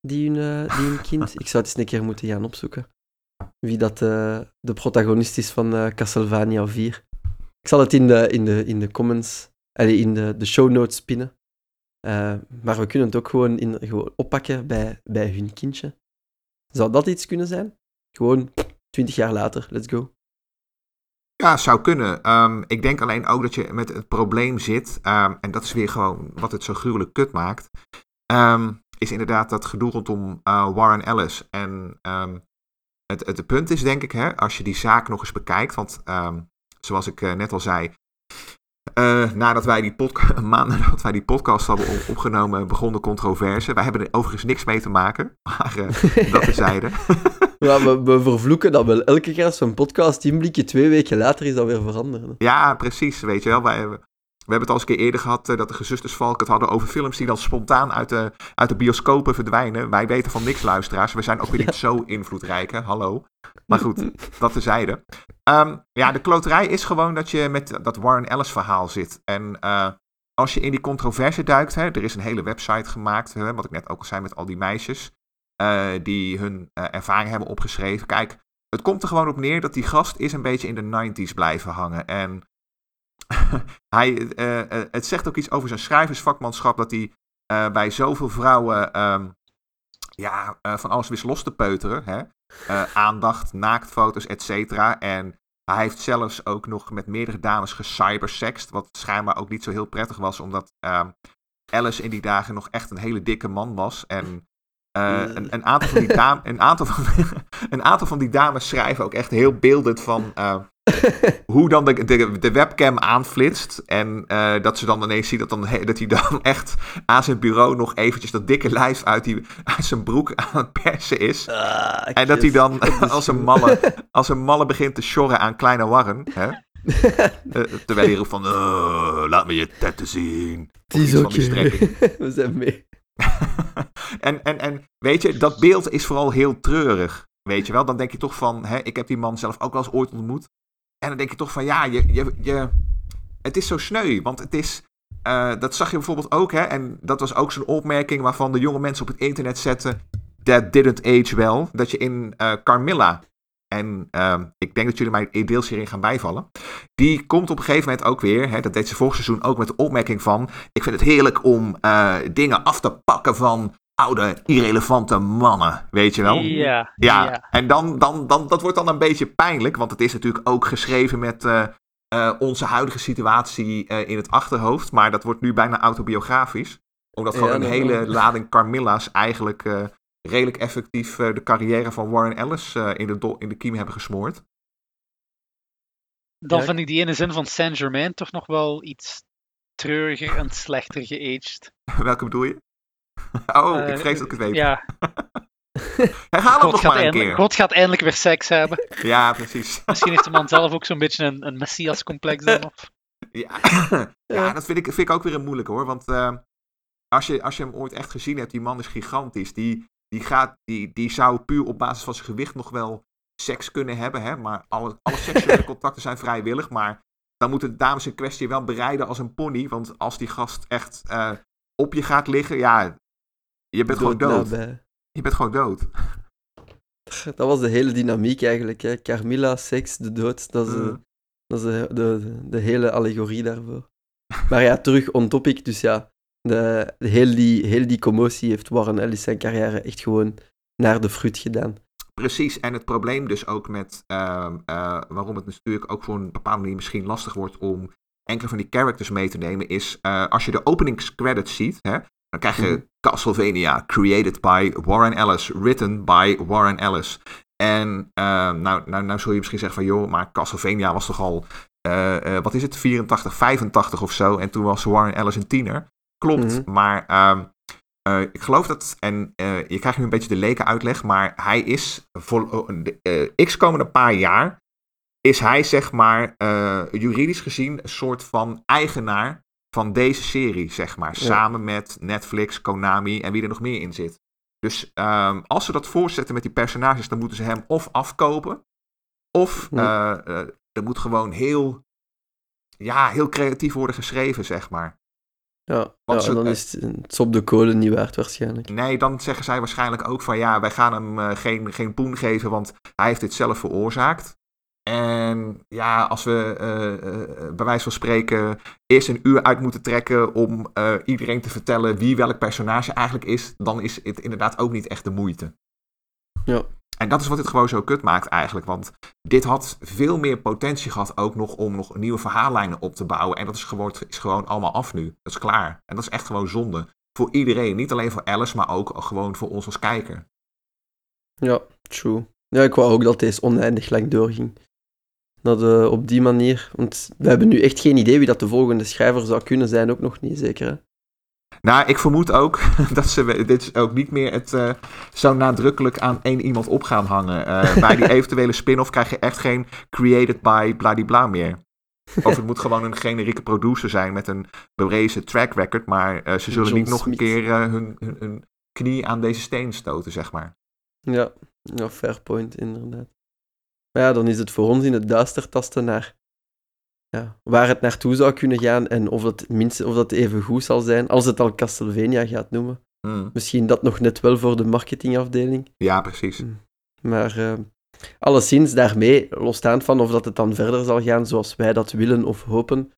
A: die hun, eh, die hun kind. Ik zou het eens een keer moeten gaan opzoeken. Wie dat eh, de protagonist is van eh, Castlevania 4. Ik zal het in de, in de, in de comments, allee, in de, de show notes pinnen. Eh, maar we kunnen het ook gewoon, in, gewoon oppakken bij, bij hun kindje. Zou dat iets kunnen zijn? Gewoon 20 jaar later, let's go.
B: Ja, zou kunnen. Ehm, ik denk alleen ook dat je met het probleem zit. ehm, en dat is weer gewoon wat het zo gruwelijk kut maakt. ehm, is inderdaad dat gedoe rondom Warren Ellis. En het, het punt is denk ik, hè, als je die zaak nog eens bekijkt. Want ehm, zoals ik eh, net al zei. eh, nadat wij die podcast, een maand nadat wij die podcast hadden op- opgenomen, begon de controverse. Wij hebben er overigens niks mee te maken. Maar eh, dat terzijde.
A: Ja, we, we vervloeken dat wel elke keer als we een podcast inblikken, twee weken later is dat weer veranderen.
B: Ja, precies. Weet je wel. Wij, we hebben het al eens een keer eerder gehad eh, dat de gezusters Valk het hadden over films die dan spontaan uit de, uit de bioscopen verdwijnen. Wij weten van niks, luisteraars. We zijn ook weer niet zo invloedrijk, hè? Hallo. Maar goed, dat tezijde. Ehm ja, de kloterij is gewoon dat je met dat Warren Ellis verhaal zit. En eh, als je in die controverse duikt, hè, er is een hele website gemaakt, hè, wat ik net ook al zei met al die meisjes, eh, die hun ervaring hebben opgeschreven. Kijk, het komt er gewoon op neer dat die gast is een beetje in de 90s blijven hangen. En hij, eh, eh, het zegt ook iets over zijn schrijversvakmanschap dat hij eh, bij zoveel vrouwen ehm, ja, van alles wist los te peuteren. Hè? Aandacht, naaktfoto's, et cetera. En hij heeft zelfs ook nog met meerdere dames gecybersext, wat schijnbaar ook niet zo heel prettig was, omdat ehm, Alice in die dagen nog echt een hele dikke man was. En eh, een, een, aantal van die dame, een, aantal van, een aantal van die dames schrijven ook echt heel beeldend van hoe dan de, de, de webcam aanflitst. En eh, dat ze dan ineens ziet dat, dan, dat hij dan echt aan zijn bureau nog eventjes dat dikke lijf uit, die, uit zijn broek aan het persen is.
A: Ah,
B: En dat hij dan
A: is
B: als een, malle, als een malle begint te sjorren aan kleine Warren. Hè? Eh, terwijl hij roept van, "Eh, laat me je tetten zien.
A: Is
B: die
A: oké.
B: strekking.
A: We zijn mee.
B: en, en, en weet je, dat beeld is vooral heel treurig. Weet je wel, dan denk je toch van, hè, ik heb die man zelf ook wel eens ooit ontmoet. En dan denk je toch van, ja, je, je, je, het is zo sneu. Want het is, uh, dat zag je bijvoorbeeld ook, hè, en dat was ook zo'n opmerking waarvan de jonge mensen op het internet zetten, that didn't age well. Dat je in uh, Carmilla, en uh, ik denk dat jullie mij deels hierin gaan bijvallen, die komt op een gegeven moment ook weer, hè, dat deed ze vorig seizoen ook met de opmerking van, ik vind het heerlijk om uh, dingen af te pakken van oude, irrelevante mannen, weet je wel?
C: Ja.
B: Ja, ja. en dan, dan, dan, dat wordt dan een beetje pijnlijk, want het is natuurlijk ook geschreven met uh, uh, onze huidige situatie uh, in het achterhoofd, maar dat wordt nu bijna autobiografisch. Omdat gewoon ja, een hele wel. lading Carmilla's eigenlijk redelijk effectief de carrière van Warren Ellis in, de in de kiem hebben gesmoord.
C: Dan ja. vind ik die ene zin van Saint-Germain toch nog wel iets treuriger en slechter geaged.
B: Welke bedoel je? Oh, ik vrees dat ik het weet.
C: Ja.
B: Herhaal het nog maar een keer.
C: God gaat eindelijk weer seks hebben.
B: Ja, precies.
C: Misschien heeft de man zelf ook zo'n beetje een, een messias-complex dan. Of...
B: Ja. ja, dat vind ik, vind ik ook weer een moeilijke hoor. Want uh, als, je, als je hem ooit echt gezien hebt, die man is gigantisch. Die, die, gaat, die, die zou puur op basis van zijn gewicht nog wel seks kunnen hebben. Hè? Maar alle, alle seksuele contacten zijn vrijwillig. Maar dan moeten de dames in kwestie wel bereiden als een pony. Want als die gast echt uh, op je gaat liggen, ja, je bent gewoon dood. Nabij. Je bent gewoon dood.
A: Dat was de hele dynamiek eigenlijk. Hè. Carmilla, seks, de dood. Dat is, mm. dat is de, de, de, hele allegorie daarvoor. Maar ja, terug on topic. Dus ja, de, de heel, die, heel die commotie heeft Warren Ellis zijn carrière echt gewoon naar de fruit gedaan.
B: Precies, en het probleem dus ook met uh, uh, waarom het natuurlijk ook voor een bepaalde manier misschien lastig wordt om enkele van die characters mee te nemen, is uh, als je de openingscredits ziet, hè, dan krijg je mm. Castlevania, created by Warren Ellis, written by Warren Ellis. En uh, nou, nou, nou zul je misschien zeggen van joh, maar Castlevania was toch al, uh, uh, wat is het, 84, 85 of zo. En toen was Warren Ellis een tiener. Klopt, mm -hmm. maar ik geloof dat, en je krijgt nu een beetje de leken uitleg, maar hij is voor x komende paar jaar, is hij zeg maar juridisch gezien een soort van eigenaar van deze serie, zeg maar. Ja. Samen met Netflix, Konami en wie er nog meer in zit. Dus um, als ze dat voorzetten met die personages, dan moeten ze hem of afkopen. Of ja. uh, uh, er moet gewoon heel, ja, heel creatief worden geschreven, zeg maar.
A: Ja, ja ze, dan is het op de kolen niet waard waarschijnlijk.
B: Nee, dan zeggen zij waarschijnlijk ook van ja, wij gaan hem uh, geen, geen poen geven, want hij heeft dit zelf veroorzaakt. En ja, als we uh, uh, bij wijze van spreken eerst een uur uit moeten trekken om uh, iedereen te vertellen wie welk personage eigenlijk is, dan is het inderdaad ook niet echt de moeite.
A: Ja.
B: En dat is wat dit gewoon zo kut maakt eigenlijk. Want dit had veel meer potentie gehad ook nog om nog nieuwe verhaallijnen op te bouwen. En dat is gewoon, is gewoon allemaal af nu. Dat is klaar. En dat is echt gewoon zonde. Voor iedereen. Niet alleen voor Alice, maar ook gewoon voor ons als kijker.
A: Ja, true. Ja, ik wou ook dat deze oneindig lang doorging dat, uh, op die manier. Want we hebben nu echt geen idee wie dat de volgende schrijver zou kunnen zijn, ook nog niet zeker. Hè?
B: Nou, ik vermoed ook dat ze dit ook niet meer het uh, zo nadrukkelijk aan één iemand op gaan hangen. Uh, bij die eventuele spin-off krijg je echt geen created by bladibla meer. Of het moet gewoon een generieke producer zijn met een bewezen track record, maar uh, ze zullen John niet nog Smith. een keer hun, hun, hun, knie aan deze steen stoten, zeg maar.
A: Ja, ja fair point, inderdaad. Maar ja, dan is het voor ons in het duister tasten naar ja, waar het naartoe zou kunnen gaan en of het, minst, of dat even goed zal zijn, als het al Castlevania gaat noemen.
B: Mm.
A: Misschien dat nog net wel voor de marketingafdeling.
B: Ja, precies.
A: Maar uh, alleszins daarmee, losstaand van of dat het dan verder zal gaan zoals wij dat willen of hopen,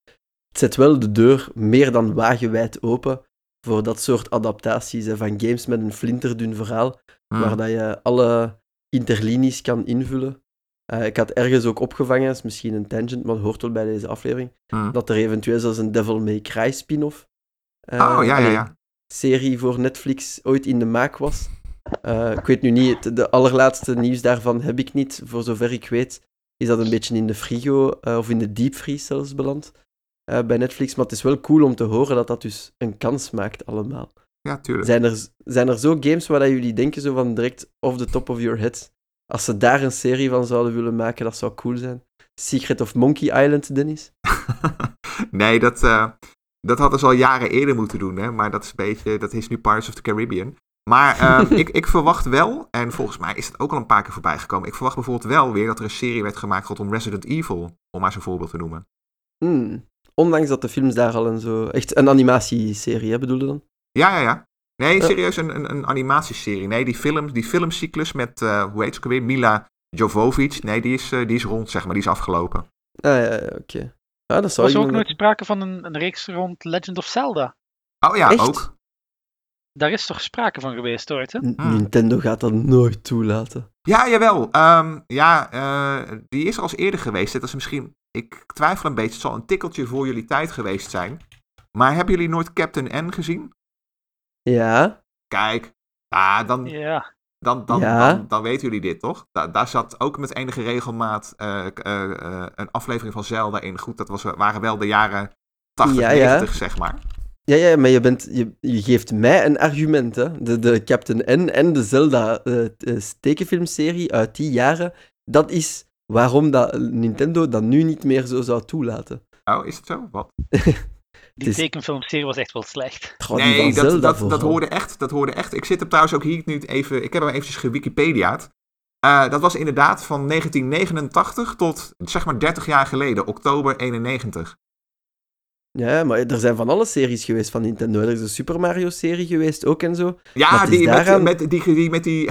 A: het zet wel de deur meer dan wagenwijd open voor dat soort adaptaties hè, van games met een flinterdun verhaal, mm. waar dat je alle interlinies kan invullen. Uh, ik had ergens ook opgevangen, is misschien een tangent, maar hoort wel bij deze aflevering,
B: mm.
A: dat er eventueel zelfs een Devil May Cry spin-off
B: uh, oh, ja, ja, ja.
A: serie voor Netflix ooit in de maak was. Uh, ik weet nu niet, de allerlaatste nieuws daarvan heb ik niet. Voor zover ik weet is dat een beetje in de frigo, of in de deepfreeze zelfs beland bij Netflix. Maar het is wel cool om te horen dat dat dus een kans maakt allemaal.
B: Ja, tuurlijk.
A: Zijn er, zijn er zo games waar dat jullie denken zo van direct off the top of your head als ze daar een serie van zouden willen maken, dat zou cool zijn. Secret of Monkey Island, Dennis?
B: nee, dat, uh, Dat hadden ze al jaren eerder moeten doen, hè? maar dat is een beetje, dat is nu Pirates of the Caribbean. Maar ehm, ik, ik verwacht wel, en volgens mij is het ook al een paar keer voorbij gekomen. Ik verwacht bijvoorbeeld wel weer dat er een serie werd gemaakt rondom Resident Evil, om maar zo'n voorbeeld te noemen.
A: Hmm. Ondanks dat de films daar al een zo... Echt een animatieserie, hè, bedoel je dan?
B: Ja, ja, ja. Nee,
A: Eh.
B: serieus, een, een, een animatieserie. Nee, die, film, die filmcyclus met, eh, hoe heet ze ook alweer, Mila Jovovic. Nee, die is, eh, die is rond, zeg maar, die is afgelopen.
A: Ah, ja, ja, oké. Ja, dat zou
C: Was er ook nooit sprake van een, een reeks rond Legend of Zelda?
B: Oh ja,
A: Echt?
B: ook.
C: Daar is toch sprake van geweest ooit, hè?
A: N-
B: Hmm.
A: Nintendo gaat dat nooit toelaten.
B: Ja, jawel. Ehm, ja, eh, die is er als eerder geweest. Dat is misschien, ik twijfel een beetje, het zal een tikkeltje voor jullie tijd geweest zijn. Maar hebben jullie nooit Captain N gezien?
A: Ja,
B: Kijk, ah, dan,
C: Ja.
B: dan, dan,
A: Ja.
B: dan, dan weten jullie dit, toch? Da- daar zat ook met enige regelmaat eh, eh, eh, een aflevering van Zelda in. Goed, dat was, waren wel de jaren 80,
A: Ja, ja.
B: 90, zeg maar.
A: ja, ja maar je, bent, je, je geeft mij een argument, hè. De, de Captain N en de Zelda tekenfilmserie uit die jaren, dat is waarom dat Nintendo dat nu niet meer zo zou toelaten.
B: Oh, is het zo? Wat?
C: Die
A: is-
C: tekenfilmserie was echt wel slecht.
B: Nee, dat, dat, dat, hoorde echt, dat hoorde echt. Ik zit er trouwens ook hier nu even... Ik heb hem eventjes gewikipediaat. Eh, dat was inderdaad van 1989 tot, zeg maar, 30 jaar geleden. Oktober 91.
A: Ja, maar er zijn van alle series geweest van Nintendo. Er is een Super Mario-serie geweest ook en zo.
B: Ja, die,
A: daaraan-
B: met, met, die, die, met, die,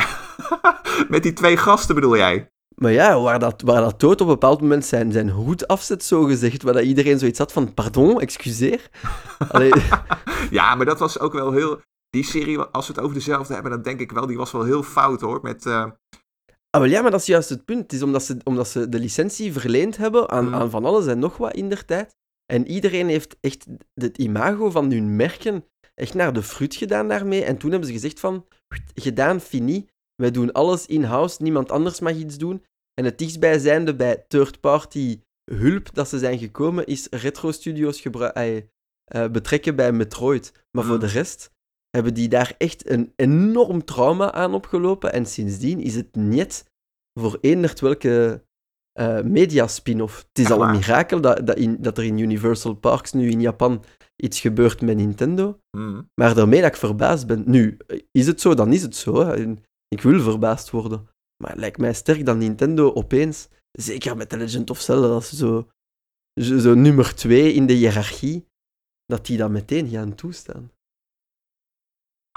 B: met die twee gasten bedoel jij?
A: Maar ja, waar dat, waar dat dood op een bepaald moment zijn, zijn hoed afzet, zogezegd, waar dat iedereen zoiets had van, pardon, excuseer. Allee,
B: ja, maar dat was ook wel heel... Die serie, als we het over dezelfde hebben, dan denk ik wel, die was wel heel fout hoor. Met, eh,
A: ah, wel ja, maar dat is juist het punt. Het is omdat ze, omdat ze de licentie verleend hebben aan,
B: Mm.
A: aan van alles en nog wat in der tijd. En iedereen heeft echt het imago van hun merken echt naar de fruit gedaan daarmee. En toen hebben ze gezegd van, gedaan, fini. Wij doen alles in-house, niemand anders mag iets doen. En het dichtstbijzijnde bij third-party hulp dat ze zijn gekomen, is retro-studios gebru- ai, eh, betrekken bij Metroid. Maar voor
B: Mm.
A: de rest hebben die daar echt een enorm trauma aan opgelopen. En sindsdien is het niet voor eenderd welke eh media-spin-off. Het is al een mirakel dat, dat, in, dat er in Universal Parks nu in Japan iets gebeurt met Nintendo.
B: hmm.
A: Maar daarmee dat ik verbaasd ben. Nu, is het zo, dan is het zo. Hè. Ik wil verbaasd worden. Maar het lijkt mij sterk dat Nintendo opeens, zeker met The Legend of Zelda, dat ze zo, zo, nummer twee in de hiërarchie, dat die dat meteen gaan toestaan.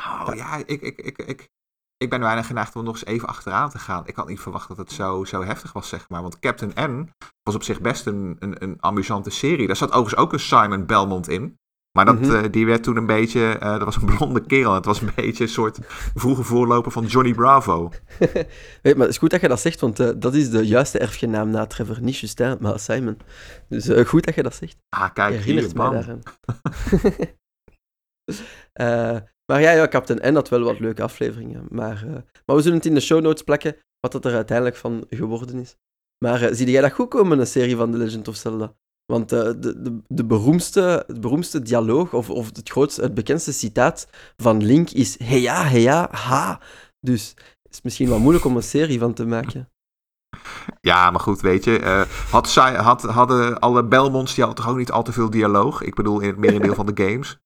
B: Oh ja, ik, ik, ik, ik, ik ben weinig geneigd om nog eens even achteraan te gaan. Ik had niet verwacht dat het zo, zo heftig was, zeg maar. Want Captain N was op zich best een, een, een amusante serie. Daar zat overigens ook een Simon Belmont in. Maar dat,
A: Mhm.
B: eh, die werd toen een beetje... eh, dat was een blonde kerel. Het was een beetje een soort vroege voorloper van Johnny Bravo.
A: Weet, maar het is goed dat je dat zegt, want eh, dat is de juiste erfgenaam na Trevor. Niet Justin, maar Simon. Dus goed dat je dat zegt.
B: Ah, kijk,
A: Je
B: hier,
A: herinnert mij daaraan. Maar ja, ja, Captain N had wel wat leuke afleveringen. Maar, maar we zullen het in de show notes plakken, wat het er uiteindelijk van geworden is. Maar zie jij dat goed komen, een serie van The Legend of Zelda? Want eh, de, de, de beroemdste, het beroemdste dialoog, of, of het grootste, het bekendste citaat van Link is hey ja, hey ja, ha. Dus het is misschien wel moeilijk om een serie van te maken.
B: Ja, maar goed, weet je. eh, had, had, hadden alle Belmonts, die hadden toch ook niet al te veel dialoog? Ik bedoel, in het merendeel van de games.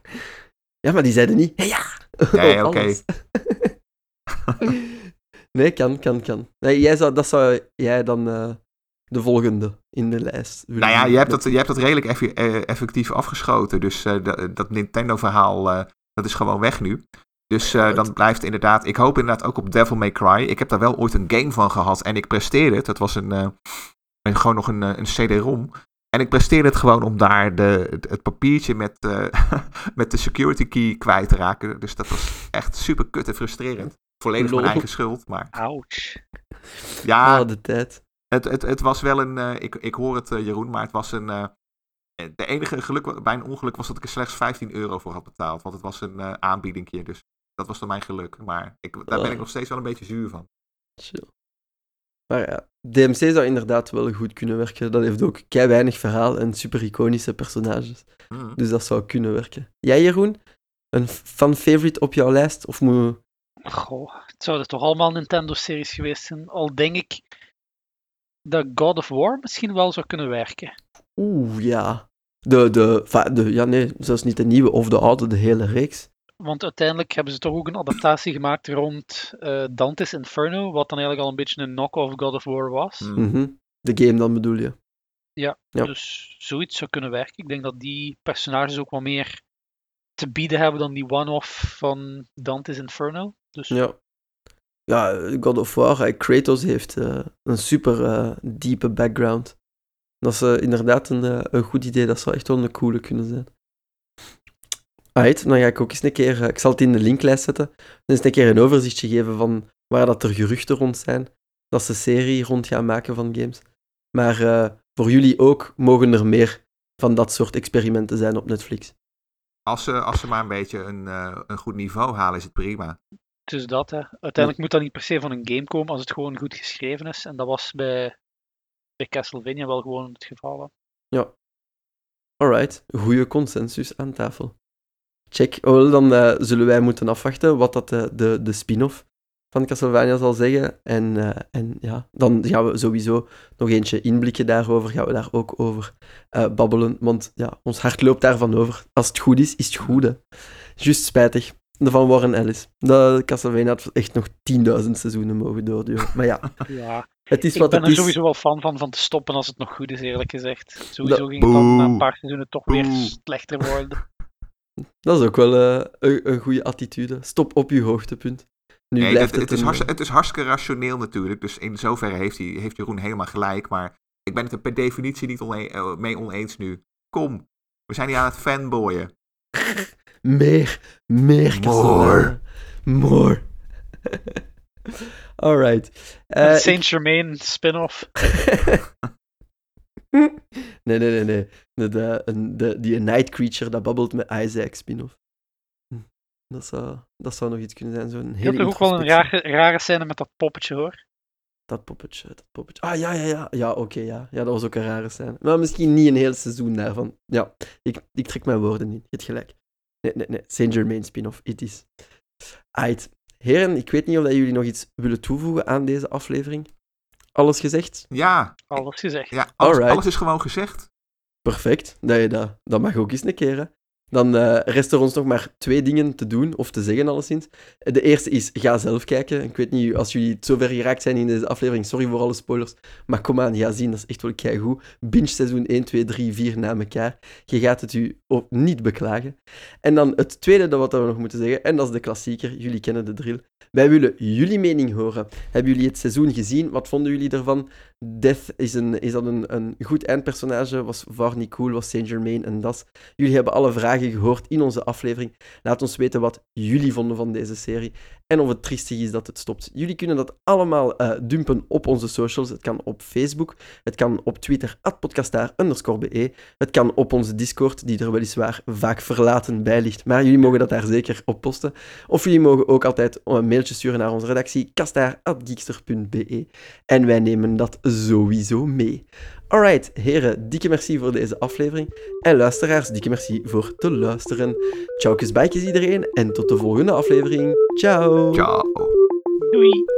A: Ja, maar die zeiden niet hey ja.
B: Nee, oké.
A: nee, kan, kan, kan. Nee, jij zou, dat zou jij dan eh, de volgende in de lijst
B: Nou ja, je hebt dat, je hebt dat redelijk effe- eh, effectief afgeschoten. Dus eh, dat, dat Nintendo-verhaal, eh, dat is gewoon weg nu. Dus eh, dan blijft inderdaad... Ik hoop inderdaad ook op Devil May Cry. Ik heb daar wel ooit een game van gehad en ik presteerde het. Dat was een, eh, een- gewoon nog een, een CD-ROM. En ik presteerde het gewoon om daar de, het, papiertje met, eh, met de security key kwijt te raken. Dus dat was echt super kut en frustrerend. Volledig mijn eigen schuld, maar
C: Ouch.
B: ja,
A: Ah, de tijd.
B: Het, het, het was wel een. eh, ik, ik hoor het, eh, Jeroen, maar het was een. eh, de enige geluk bij een ongeluk was dat ik er slechts 15 euro voor had betaald. Want het was een eh aanbiedingje. Dus dat was dan mijn geluk. Maar ik, daar ben ik nog steeds wel een beetje zuur van.
A: Chill. Maar ja, DMC zou inderdaad wel goed kunnen werken. Dat heeft ook kei weinig verhaal en super iconische personages.
B: Hmm.
A: Dus dat zou kunnen werken. Jij, Jeroen? Een fan-favorite op jouw lijst? Of moet...
C: Goh, het zouden toch allemaal Nintendo-series geweest zijn. Al denk ik dat God of War misschien wel zou kunnen werken.
A: Oeh, ja. De, de, de, ja, nee, zelfs niet de nieuwe of de oude, de hele reeks.
C: Want uiteindelijk hebben ze toch ook een adaptatie gemaakt rond eh, Dante's Inferno, wat dan eigenlijk al een beetje een knock-off God of War was.
B: Hmm.
A: Mhm. De game dan bedoel je. Ja.
C: Dus zoiets zou kunnen werken. Ik denk dat die personages ook wat meer te bieden hebben dan die one-off van Dante's Inferno. Dus
A: Ja. Ja, God of War, eh, Kratos heeft eh, een super eh, diepe background. Dat is inderdaad een, een goed idee. Dat zou echt wel een coole kunnen zijn. Alright, dan ga ik ook eens een keer... ik zal het in de linklijst zetten. Dan eens een keer een overzichtje geven van waar dat er geruchten rond zijn. Dat ze serie rond gaan maken van games. Maar voor jullie ook mogen er meer van dat soort experimenten zijn op Netflix.
B: Als, ze, als ze maar een beetje een, een goed niveau halen, is het prima.
C: Dus dat, hè. Uiteindelijk moet dat niet per se van een game komen als het gewoon goed geschreven is. En dat was bij, bij Castlevania wel gewoon het geval. Hè.
A: Alright, goede consensus aan tafel. Check. Oh, dan eh, zullen wij moeten afwachten wat dat de, de, de spin-off van Castlevania zal zeggen. En, eh, en ja, dan gaan we sowieso nog eentje inblikken daarover. Gaan we daar ook over eh, babbelen. Want ja, ons hart loopt daarvan over. Als het goed is, is het goed. Hè. Juist spijtig. Van Warren Ellis. Dat Castlevania had echt nog 10.000 seizoenen mogen doorduren. Maar ja,
C: Ja,
A: het is
C: ik
A: wat
C: ben
A: het
C: er
A: is.
C: sowieso wel fan van, van te stoppen als het nog goed is, eerlijk gezegd. Sowieso
A: Dat-
C: ging het dan na een paar seizoenen toch weer slechter worden.
A: Dat is ook wel eh, een, een goede attitude. Stop op je hoogtepunt. Nu
B: Nee,
A: blijft
B: het,
A: het,
B: het, is het is hartstikke rationeel natuurlijk. Dus in zoverre heeft, hij, heeft Jeroen helemaal gelijk. Maar ik ben het er per definitie niet eh, mee oneens nu. Kom, we zijn hier aan het fanboyen.
A: Meer, meer Castlevania. More. Alright. Eh,
C: Een Saint Germain spin-off.
A: nee, nee, nee, nee. De, de, een- de, die Night Creature dat babbelt met Isaac spin-off. Hm. Dat zou, dat zou nog iets kunnen zijn. Zo'n
C: Je
A: hele
C: had toch ook wel een rare, rare scène met dat poppetje hoor.
A: Dat poppetje, dat poppetje. Ah, ja, ja, ja. Ja, oké, ja. Ja, dat was ook een rare scène. Maar misschien niet een heel seizoen daarvan. Ja, ik, ik trek mijn woorden niet. Je hebt gelijk. Nee, nee, nee. Saint Germain spin-off. It is. Aight. Heren, ik weet niet of dat jullie nog iets willen toevoegen aan deze aflevering. Alles gezegd?
B: Ja,
C: Alles gezegd.
B: ja alles,
A: Alright.
B: alles is gewoon gezegd.
A: Perfect. Dat, je dat, dat mag ook eens een keer. Dan eh, rest er ons nog maar twee dingen te doen, of te zeggen alleszins. De eerste is, ga zelf kijken. Ik weet niet, als jullie zover geraakt zijn in deze aflevering, sorry voor alle spoilers, maar kom aan, ga zien, dat is echt wel keigoed. Binge seizoen 1, 2, 3, 4 na elkaar. Je gaat het u niet beklagen. En dan het tweede dat wat we nog moeten zeggen, en dat is de klassieker, jullie kennen de drill. Wij willen jullie mening horen. Hebben jullie het seizoen gezien? Wat vonden jullie ervan? Death, is, een, is dat een, een goed eindpersonage? Was Varney cool? Was Saint Germain en das? Jullie hebben alle vragen gehoord in onze aflevering. Laat ons weten wat jullie vonden van deze serie en of het triestig is dat het stopt. Jullie kunnen dat allemaal eh, dumpen op onze socials. Het kan op Facebook, het kan op Twitter, podcastaar_be. Het kan op onze Discord, die er weliswaar vaak verlaten bij ligt, maar jullie mogen dat daar zeker op posten. Of jullie mogen ook altijd een mailtje sturen naar onze redactie, kastaar.geekster.be. En wij nemen dat sowieso mee. Alright, heren, dikke merci voor deze aflevering. En luisteraars, dikke merci voor te luisteren. Ciao, bijkjes iedereen en tot de volgende aflevering. Ciao!
B: Ciao.
C: Doei!